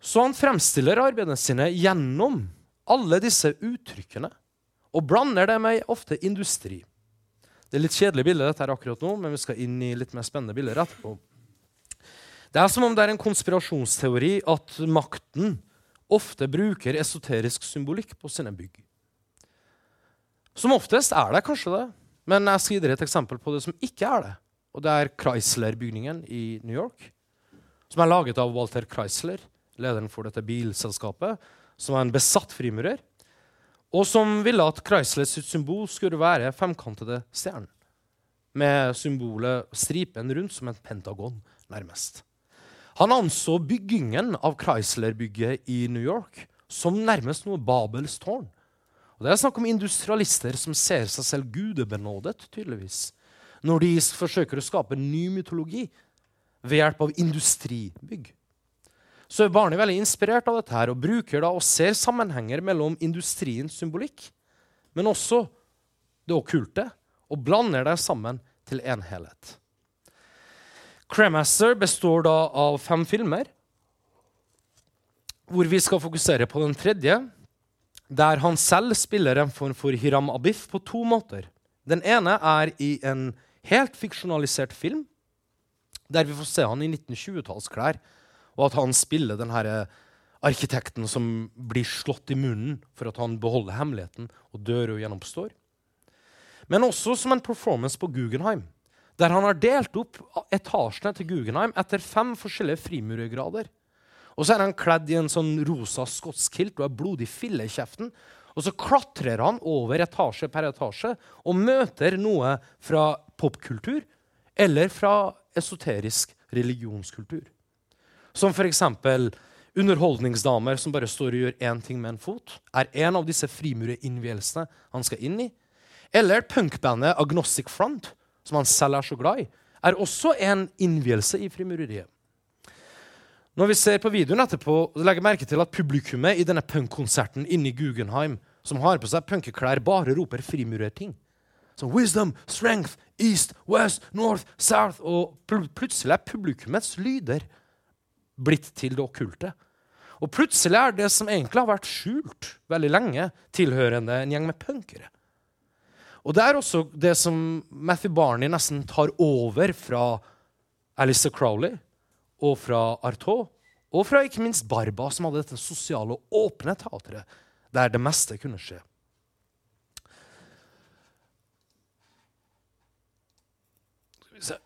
Så han fremstiller arbeidene sine gjennom alle disse uttrykkene og blander det med ofte industri. Det er litt kjedelig bilde dette her akkurat nå, men vi skal inn i litt mer spennende bilder etterpå. Det er som om det er en konspirasjonsteori at makten ofte bruker esoterisk symbolikk på sine bygg. Som oftest er det kanskje det, men jeg skal gi dere et eksempel på det som ikke er det. Og det er Chrysler-bygningen i New York, som er laget av Walter Chrysler, lederen for dette bilselskapet, som er en besatt frimurer, og som ville at Chryslers symbol skulle være femkantede stjernen, med symbolet stripen rundt som et pentagon, nærmest. Han anså byggingen av Chrysler-bygget i New York som nærmest noe Babels tårn. Og Det er snakk om industrialister som ser seg selv gudebenådet, tydeligvis, når de forsøker å skape ny mytologi ved hjelp av industribygg. Så er Barney veldig inspirert av dette her, og bruker da og ser sammenhenger mellom industriens symbolikk, men også det okkulte, og blander det sammen til en helhet. Cremaster består da av fem filmer, hvor vi skal fokusere på den tredje, der han selv spiller en form for Hiram Abif på to måter. Den ene er i en helt fiksjonalisert film, der vi får se han i 1920-tallsklær, og at han spiller den herre arkitekten som blir slått i munnen for at han beholder hemmeligheten og dør og gjenoppstår. Men også som en performance på Guggenheim, der han har delt opp etasjene til Guggenheim etter fem forskjellige frimurergrader. Og så er han kledd i en sånn rosa skotskilt og har blodig fille i kjeften. Og så klatrer han over etasje per etasje og møter noe fra popkultur eller fra esoterisk religionskultur. Som f.eks. underholdningsdamer som bare står og gjør én ting med en fot, er en av disse frimurerinnvielsene han skal inn i. Eller punkbandet Agnostic Front, som han selv er så glad i, er også en innvielse i frimureriet. Når vi ser på videoen etterpå, legger merke til at publikummet i denne punkkonserten inne i Guggenheim, som har på seg punkeklær, bare roper frimurerting. Som wisdom, strength, east, west, north, south. Og pl plutselig er publikummets lyder blitt til det okkulte. Og plutselig er det som egentlig har vært skjult veldig lenge, tilhørende en gjeng med punkere. Og det er også det som Matthew Barney nesten tar over fra Alistair Crowley og fra Artaud, og fra ikke minst Barba, som hadde dette sosiale og åpne teatret der det meste kunne skje. Skal vi se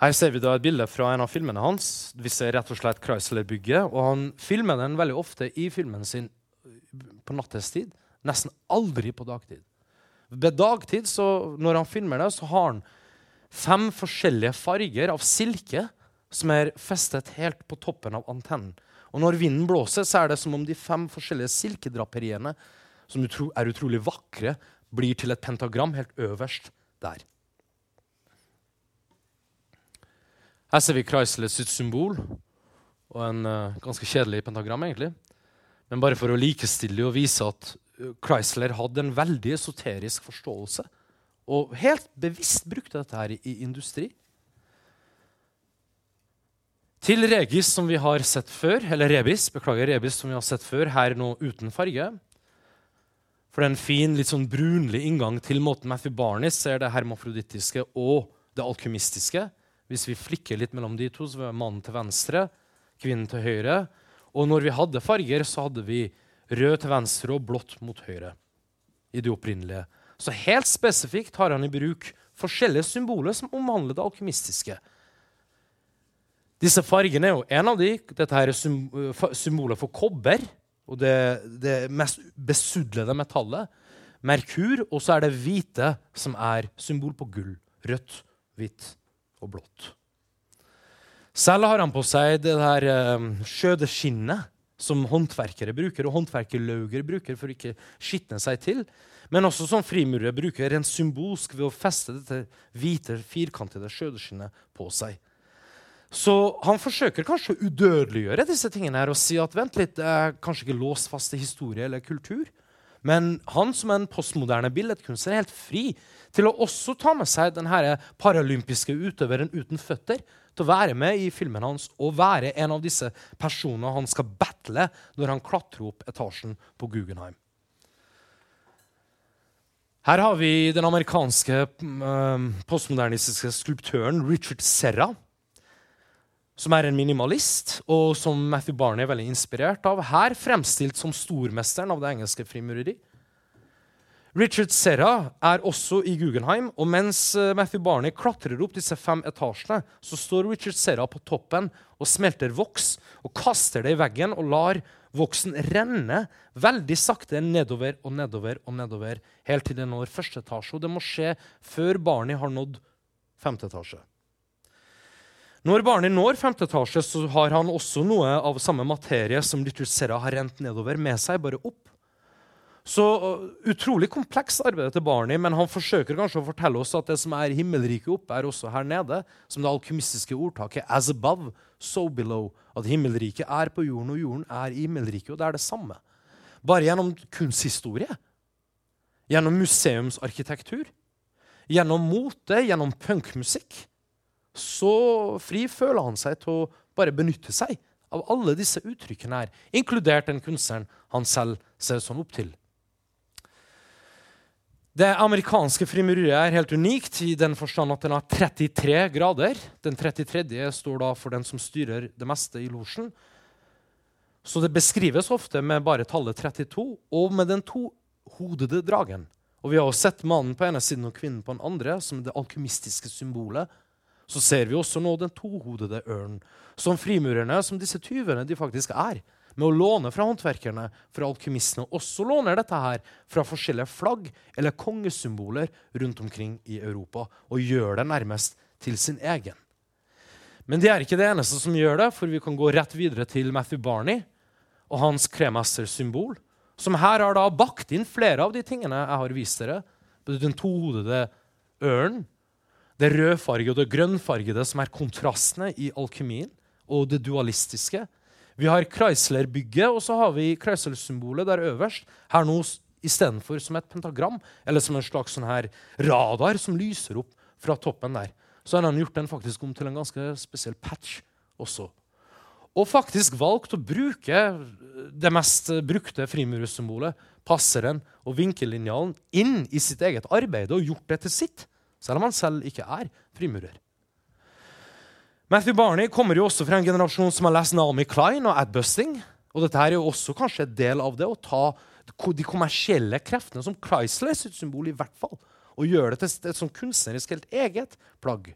Her ser vi da et bilde fra en av filmene hans. Vi ser rett og slett Chrysler-bygget. og Han filmer den veldig ofte i filmen sin på nattestid. Nesten aldri på dagtid. Ved dagtid, så, når han filmer det, så har han fem forskjellige farger av silke som er festet helt på toppen av antennen. Og når vinden blåser, så er det som om de fem forskjellige silkedraperiene, som er utrolig vakre, blir til et pentagram helt øverst der. Her ser vi Chrysler sitt symbol og en uh, ganske kjedelig pentagram, egentlig. Men bare for å likestille og vise at Chrysler hadde en veldig esoterisk forståelse og helt bevisst brukte dette her i industri. Til Regis, som vi har sett før, eller Rebis, beklager Rebis, som vi har sett før, her nå uten farge, For det er en fin, litt sånn brunlig inngang til måten Matthew Barney ser det hermafrodittiske og det alkymistiske. Hvis vi flikker litt mellom de to, så var mannen til venstre, kvinnen til høyre. Og når vi hadde farger, så hadde vi rød til venstre og blått mot høyre. i det opprinnelige. Så helt spesifikt har han i bruk forskjellige symboler som omhandler det alkymistiske. Disse fargene er jo en av de. Dette her er symboler for kobber og det, det mest besudlede metallet. Merkur, og så er det hvite, som er symbol på gull. Rødt, hvitt og blått. Selv har han på seg det der uh, skjødeskinnet som håndverkere bruker, og håndverkerlauger bruker for å ikke skitne seg til. Men også som frimurere bruker rent symbolsk ved å feste dette hvite, firkantede skjødeskinnet på seg. Så han forsøker kanskje å udødeliggjøre disse tingene her og si at vent litt, det er kanskje ikke låst fast til historie eller kultur. Men han som er en postmoderne billedkunstner er helt fri til å også ta med seg denne paralympiske utøveren uten føtter til å være med i filmen hans og være en av disse personene han skal battle når han klatrer opp etasjen på Guggenheim. Her har vi den amerikanske um, postmodernistiske skulptøren Richard Serra som er en minimalist, og som Matthew Barney er veldig inspirert av. Her fremstilt som stormesteren av det engelske frimureri. Richard Serra er også i Guggenheim, og mens eh, Matthew Barney klatrer opp disse fem etasjene, så står Richard Serra på toppen og smelter voks og kaster det i veggen og lar voksen renne veldig sakte nedover og nedover og nedover helt til det når første etasje. Og det må skje før Barney har nådd femte etasje. Når Barney når femte etasje, så har han også noe av samme materie som Richard Serra har rent nedover, med seg, bare opp. Så uh, utrolig kompleks arbeidet til Barney, men han forsøker kanskje å fortelle oss at det som er himmelriket oppe, er også her nede. Som det alkymistiske ordtaket 'as above, so below'. At himmelriket er på jorden, og jorden er i himmelriket. Og det er det samme. Bare gjennom kunsthistorie, gjennom museumsarkitektur, gjennom mote, gjennom punkmusikk så fri føler han seg til å bare benytte seg av alle disse uttrykkene her, inkludert den kunstneren han selv ser sånn opp til. Det amerikanske frimureriet er helt unikt i den forstand at den har 33 grader. Den 33. står da for den som styrer det meste i losjen. Så det beskrives ofte med bare tallet 32 og med den tohodede dragen. Og Vi har jo sett mannen på ene siden og kvinnen på den andre som det alkymistiske symbolet så ser vi også nå den tohodede ørnen, som frimurerne, som disse tyvene de faktisk er. Med å låne fra håndverkerne, fra alkymistene, også låner dette her fra forskjellige flagg eller kongesymboler rundt omkring i Europa, og gjør det nærmest til sin egen. Men de er ikke det eneste som gjør det, for vi kan gå rett videre til Matthew Barney og hans kremester-symbol, som her har da bakt inn flere av de tingene jeg har vist dere. Den tohodede ørnen, det rødfargede og det grønnfargede som er kontrastene i alkymien, og det dualistiske. Vi har Chrysler-bygget, og så har vi Chrysler-symbolet der øverst. Her nå istedenfor som et pentagram, eller som en slags sånn her radar som lyser opp fra toppen der. Så har han gjort den faktisk om til en ganske spesiell patch også. Og faktisk valgt å bruke det mest brukte frimurussymbolet, passeren og vinkellinjalen, inn i sitt eget arbeid og gjort det til sitt selv om han selv ikke er frimurer. Matthew Barney kommer jo også fra en generasjon som har lest Naomi Klein og adbusting. Og dette er jo også kanskje en del av det å ta de kommersielle kreftene, som Chrysler sitt symbol, i hvert fall, og gjøre det til et sånn kunstnerisk helt eget plagg.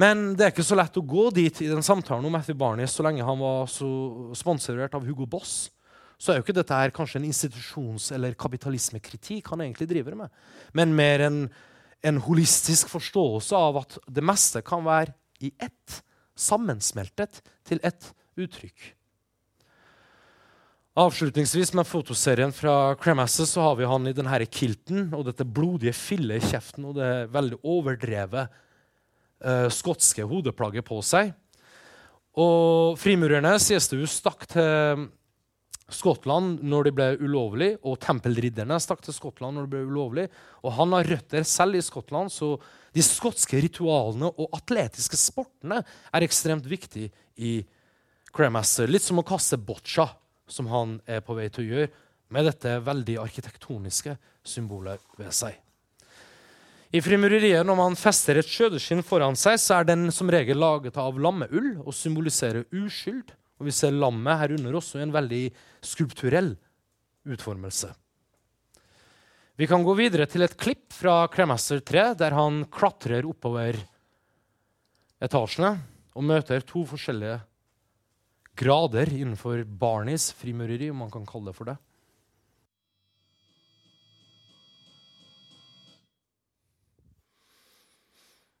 Men det er ikke så lett å gå dit i den samtalen om Matthew Barney så lenge han var så sponsorert av Hugo Boss. Så er jo ikke dette her kanskje en institusjons- eller kapitalismekritikk han egentlig driver med, men mer en en holistisk forståelse av at det meste kan være i ett, sammensmeltet til ett uttrykk. Avslutningsvis med fotoserien fra Cremasse så har vi han i denne kilten og dette blodige fillet i kjeften og det veldig overdrevet uh, skotske hodeplagget på seg. Og frimurerne sies det jo stakk til Skottland når det ble ulovlig, og tempelridderne stakk til Skottland når det ble ulovlig. Og han har røtter selv i Skottland, så de skotske ritualene og atletiske sportene er ekstremt viktig i Cremaster. Litt som å kaste boccia, som han er på vei til å gjøre med dette veldig arkitektoniske symbolet ved seg. I frimureriet, når man fester et skjødeskinn foran seg, så er den som regel laget av lammeull og symboliserer uskyld. Og vi ser lammet her under oss i en veldig skulpturell utformelse. Vi kan gå videre til et klipp fra Cremaster 3, der han klatrer oppover etasjene og møter to forskjellige grader innenfor Barneys frimureri, om man kan kalle det for det.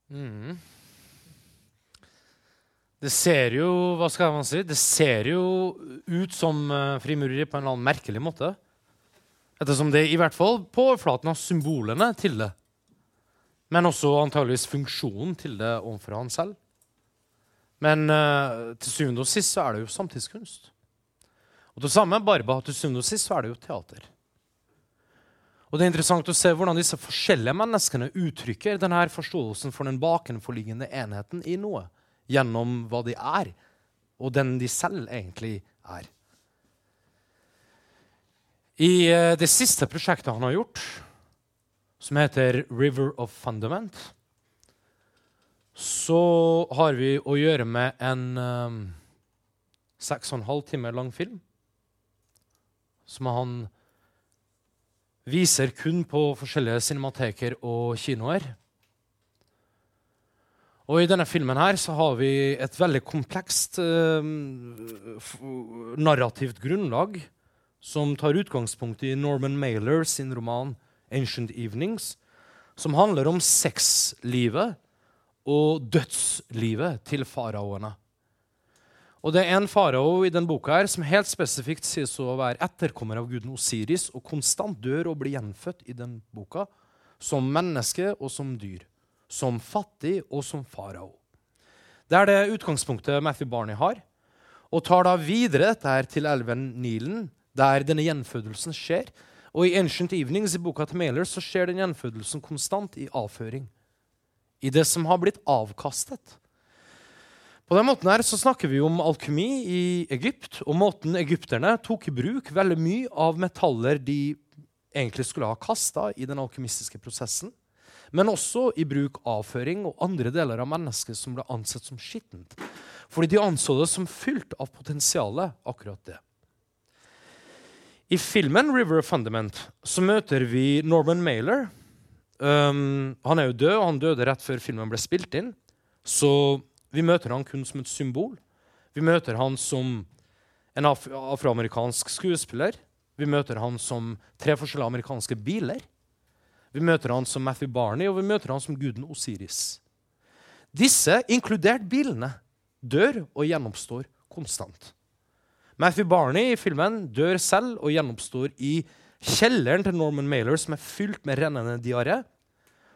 Mm. Det ser jo hva skal man si, det ser jo ut som uh, frimureri på en eller annen merkelig måte. Ettersom det i hvert fall på overflaten har symbolene til det. Men også antageligvis funksjonen til det overfor han selv. Men uh, til syvende og sist så er det jo samtidskunst. Og det samme Barba, til syvende og sist så er det jo teater. Og det er interessant å se hvordan disse forskjellige menneskene uttrykker denne forståelsen for den bakenforliggende enheten i noe, gjennom hva de er, og den de selv egentlig er. I uh, det siste prosjektet han har gjort, som heter River of Fundament, så har vi å gjøre med en um, seks og en halv time lang film som han viser kun på forskjellige cinemateker og kinoer. Og I denne filmen her så har vi et veldig komplekst uh, narrativt grunnlag som tar utgangspunkt i Norman Mailer sin roman 'Ancient Evenings', som handler om sexlivet og dødslivet til faraoene. Og det er en farao i den boka her som helt spesifikt sies å være etterkommer av guden Osiris og konstant dør og blir gjenfødt i den boka som menneske og som dyr. Som fattig og som farao. Det er det utgangspunktet Matthew Barney har, og tar da videre dette til elven Nilen, der denne gjenfødelsen skjer. Og i Ancient Evenings i boka til Mailer så skjer den gjenfødelsen konstant i avføring. I det som har blitt avkastet. På den måten her så snakker vi om alkemi i Egypt, og måten egypterne tok i bruk veldig mye av metaller de egentlig skulle ha kasta i den alkymistiske prosessen, men også i bruk avføring og andre deler av mennesket som ble ansett som skittent. Fordi de anså det som fylt av potensialet, akkurat det. I filmen 'River of Fundament' så møter vi Norman Mailer. Um, han er jo død, og han døde rett før filmen ble spilt inn. Så vi møter han kun som et symbol. Vi møter han som en af afroamerikansk skuespiller. Vi møter han som tre forskjellige amerikanske biler. Vi møter han som Matthew Barney, og vi møter han som guden Osiris. Disse, inkludert bilene, dør og gjennomstår konstant. Matthew Barney i filmen dør selv og gjennomstår i kjelleren til Norman Mailer, som er fylt med rennende diaré.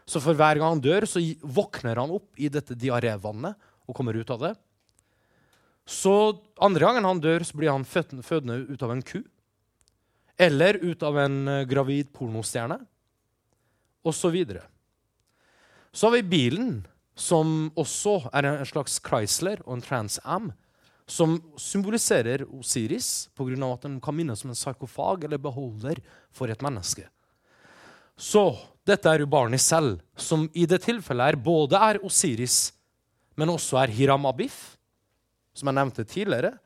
Så for hver gang han dør, så våkner han opp i dette diarévannet og kommer ut av det. Så andre gangen han dør, så blir han fødende ut av en ku. Eller ut av en uh, gravid pornostjerne. Og så. Så har vi bilen, som også er en slags Chrysler og en Trans Am, som symboliserer Osiris pga. at den kan minnes som en sarkofag eller beholder for et menneske. Så dette er jo barnet selv, som i det tilfellet er både er Osiris men også er Hiram Abif, som jeg nevnte tidligere,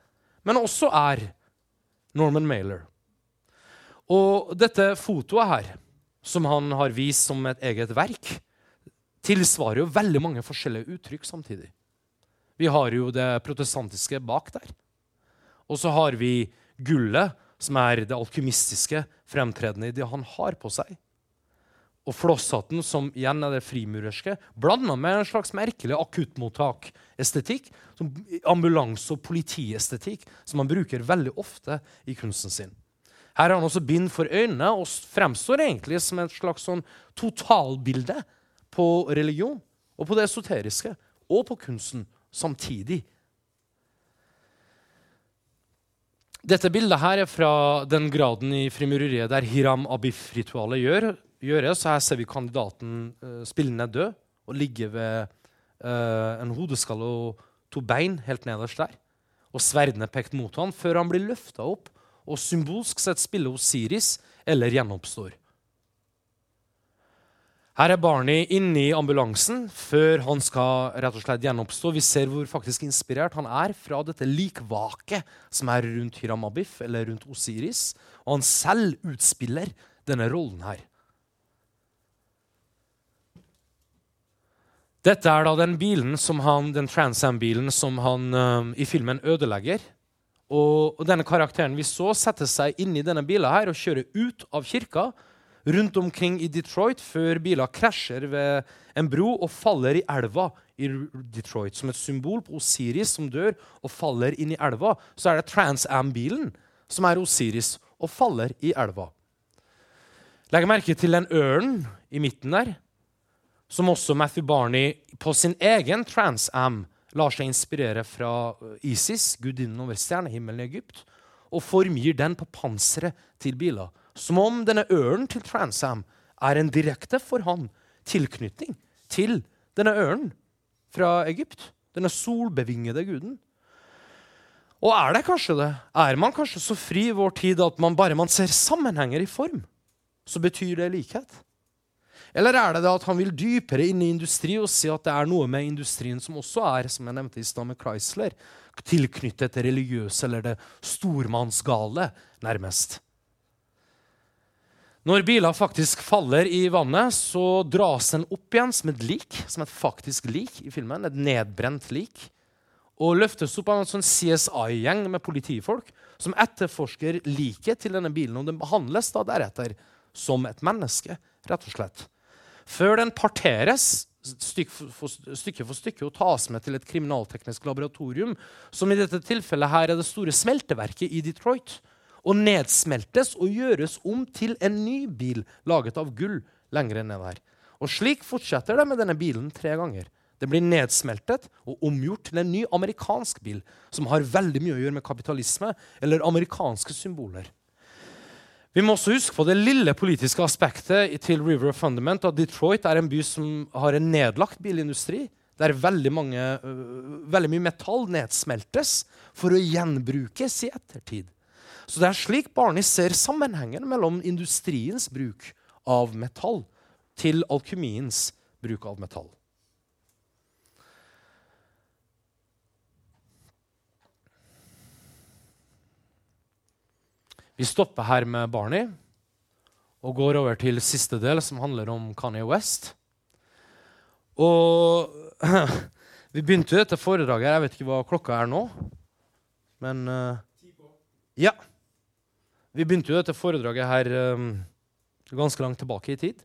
men også er Norman Mailer. Og dette fotoet her, som han har vist som et eget verk, tilsvarer jo veldig mange forskjellige uttrykk samtidig. Vi har jo det protestantiske bak der. Og så har vi gullet, som er det alkymistiske fremtredende i det han har på seg og flosshatten, som igjen er det frimurerske, blanda med en slags merkelig akuttmottak-estetikk, ambulanse- og politiestetikk, som han bruker veldig ofte i kunsten sin. Her har han også bind for øynene og fremstår egentlig som et slags sånn totalbilde på religion og på det esoteriske og på kunsten samtidig. Dette bildet her er fra den graden i frimureriet der Hiram Abif-ritualet gjør gjøres. Her ser vi kandidaten uh, spillende død og ligge ved uh, en hodeskalle og to bein helt nederst der. Og sverdene pekt mot ham før han blir løfta opp og symbolsk sett spiller Osiris eller gjenoppstår. Her er Barney inne i ambulansen før han skal rett og slett gjenoppstå. Vi ser hvor faktisk inspirert han er fra dette likvaket som er rundt Hiram Abif, eller rundt Osiris. Og han selv utspiller denne rollen her. Dette er da den bilen som han, den Transam-bilen som han uh, i filmen ødelegger. Og, og, denne karakteren vi så, setter seg inn i denne bilen her og kjører ut av kirka rundt omkring i Detroit før biler krasjer ved en bro og faller i elva i Detroit. Som et symbol på Osiris som dør og faller inn i elva. Så er det Trans Am-bilen som er Osiris og faller i elva. Legg merke til den ørnen i midten der, som også Matthew Barney på sin egen Trans Am lar seg inspirere fra Isis, gudinnen over stjernehimmelen i Egypt, og formgir den på panseret til biler. Som om denne ørnen til Transam er en direkte for han tilknytning til denne ørnen fra Egypt. Denne solbevingede guden. Og er det kanskje det? Er man kanskje så fri i vår tid at man bare man ser sammenhenger i form, så betyr det likhet? Eller er det det at han vil dypere inn i industri og si at det er noe med industrien som også er som jeg nevnte i sted med Chrysler, tilknyttet det religiøse eller det stormannsgale, nærmest? Når biler faktisk faller i vannet, så dras den opp igjen som et lik, som et faktisk lik i filmen. Et nedbrent lik. Og løftes opp av en sånn CSI-gjeng med politifolk som etterforsker liket til denne bilen. Og den behandles da deretter som et menneske, rett og slett. Før den parteres stykke for, stykke for stykke og tas med til et kriminalteknisk laboratorium, som i dette tilfellet her er det store smelteverket i Detroit og nedsmeltes og gjøres om til en ny bil laget av gull lenger ned der. Og slik fortsetter det med denne bilen tre ganger. Den blir nedsmeltet og omgjort til en ny amerikansk bil som har veldig mye å gjøre med kapitalisme eller amerikanske symboler. Vi må også huske på det lille politiske aspektet til River of Fundament. at Detroit er en by som har en nedlagt bilindustri, der veldig, mange, øh, veldig mye metall nedsmeltes for å gjenbrukes i ettertid. Så det er slik Barney ser sammenhengen mellom industriens bruk av metall til alkymiens bruk av metall. Vi stopper her med Barney og går over til siste del, som handler om Kanye West. Og vi begynte jo dette foredraget Jeg vet ikke hva klokka er nå. Men uh, Ja. Vi begynte jo dette foredraget her um, ganske langt tilbake i tid.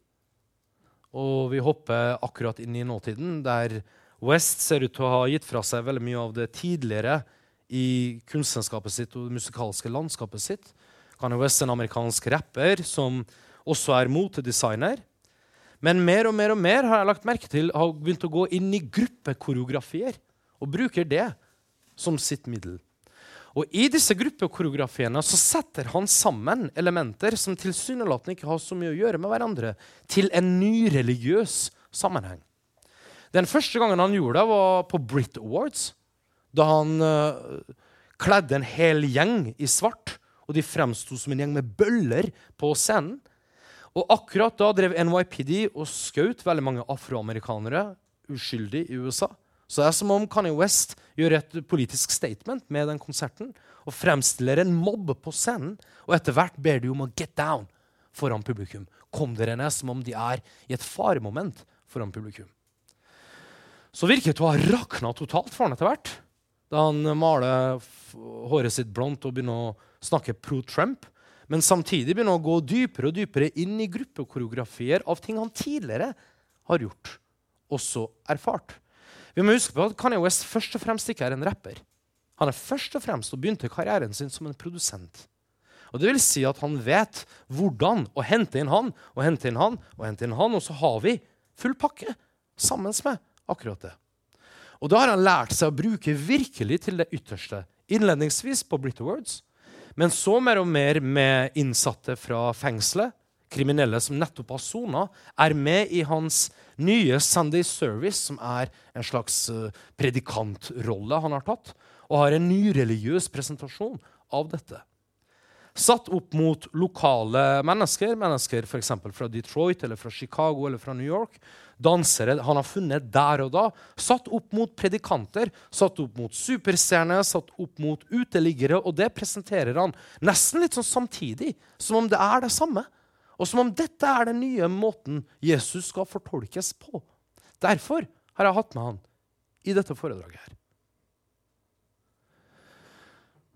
Og vi hopper akkurat inn i nåtiden, der West ser ut til å ha gitt fra seg veldig mye av det tidligere i kunstnerskapet sitt og det musikalske landskapet sitt. Kanye West er en amerikansk rapper som også er motedesigner. Men mer og mer og mer har jeg lagt merke til har begynt å gå inn i gruppekoreografier og bruker det som sitt middel. Og I disse gruppekoreografiene så setter han sammen elementer som tilsynelatende ikke har så mye å gjøre med hverandre, til en ny religiøs sammenheng. Den første gangen han gjorde det, var på Brit Awards. Da han uh, kledde en hel gjeng i svart, og de fremsto som en gjeng med bøller på scenen. Og akkurat da drev NYPD og skjøt veldig mange afroamerikanere uskyldig i USA. Så det er som om Kanye West gjør et politisk statement med den konserten og fremstiller en mobb på scenen, og etter hvert ber de om å get down foran publikum. Kom dere ned som om de er i et faremoment foran publikum. Så virket det å ha rakna totalt for han etter hvert. Da han maler håret sitt blondt og begynner å snakke pro-Trump. Men samtidig begynner å gå dypere og dypere inn i gruppekoreografier av ting han tidligere har gjort, også erfart. Vi må huske på at Kanye West først og fremst ikke er en rapper. Han er først og fremst og begynte karrieren sin som en produsent. Og det vil si at Han vet hvordan å hente inn han og hente inn han, og hente inn han, og så har vi full pakke sammen med akkurat det. Og da har han lært seg å bruke virkelig til det ytterste. Innledningsvis på Brit Awards, men så mer og mer med innsatte fra fengselet, kriminelle som nettopp har sona, er med i hans nye Sunday Service, som er en slags uh, predikantrolle han har tatt, og har en ny religiøs presentasjon av dette. Satt opp mot lokale mennesker, mennesker f.eks. fra Detroit, eller fra Chicago eller fra New York. Dansere han har funnet der og da. Satt opp mot predikanter, satt opp mot superstjerner, satt opp mot uteliggere. Og det presenterer han nesten litt sånn samtidig, som om det er det samme. Og som om dette er den nye måten Jesus skal fortolkes på. Derfor har jeg hatt med han i dette foredraget her.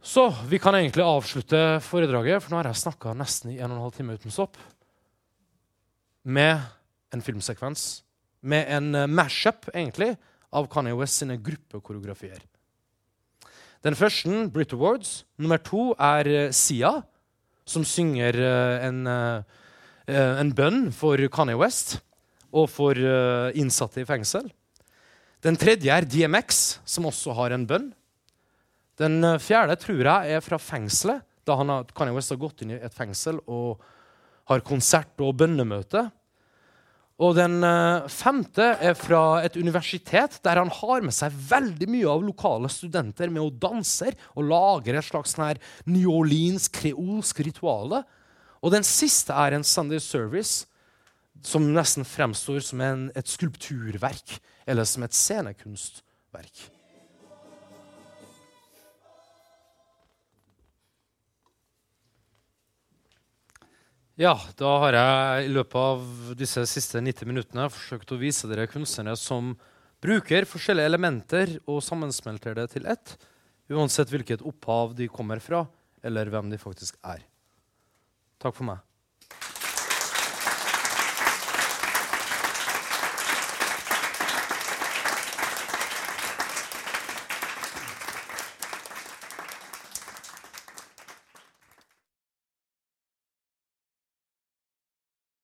Så vi kan egentlig avslutte foredraget, for nå har jeg snakka nesten i en og en halv time uten stopp. Med en filmsekvens. Med en uh, mash-up, egentlig, av Kanye West sine gruppekoreografier. Den første, Brit Awards. Nummer to er uh, Sia, som synger uh, en, en, bønn for Kanye West og for innsatte i fengsel. Den tredje er DMX, som også har en bønn. Den eh, fjerde tror jeg er fra fengselet, da han har, kan jeg ha gått inn i et fengsel og har konsert og bønnemøte. Og den uh, femte er fra et universitet der han har med seg veldig mye av lokale studenter med å danser og lager et slags sånn New Orleans kreolsk rituale. Og den siste er en Sunday service som nesten fremstår som en, et skulpturverk eller som et scenekunstverk. Ja, da har jeg i løpet av disse siste 90 minuttene forsøkt å vise dere kunstnere som bruker forskjellige elementer og sammensmelter det til ett, uansett hvilket opphav de kommer fra, eller hvem de faktisk er. Takk for meg.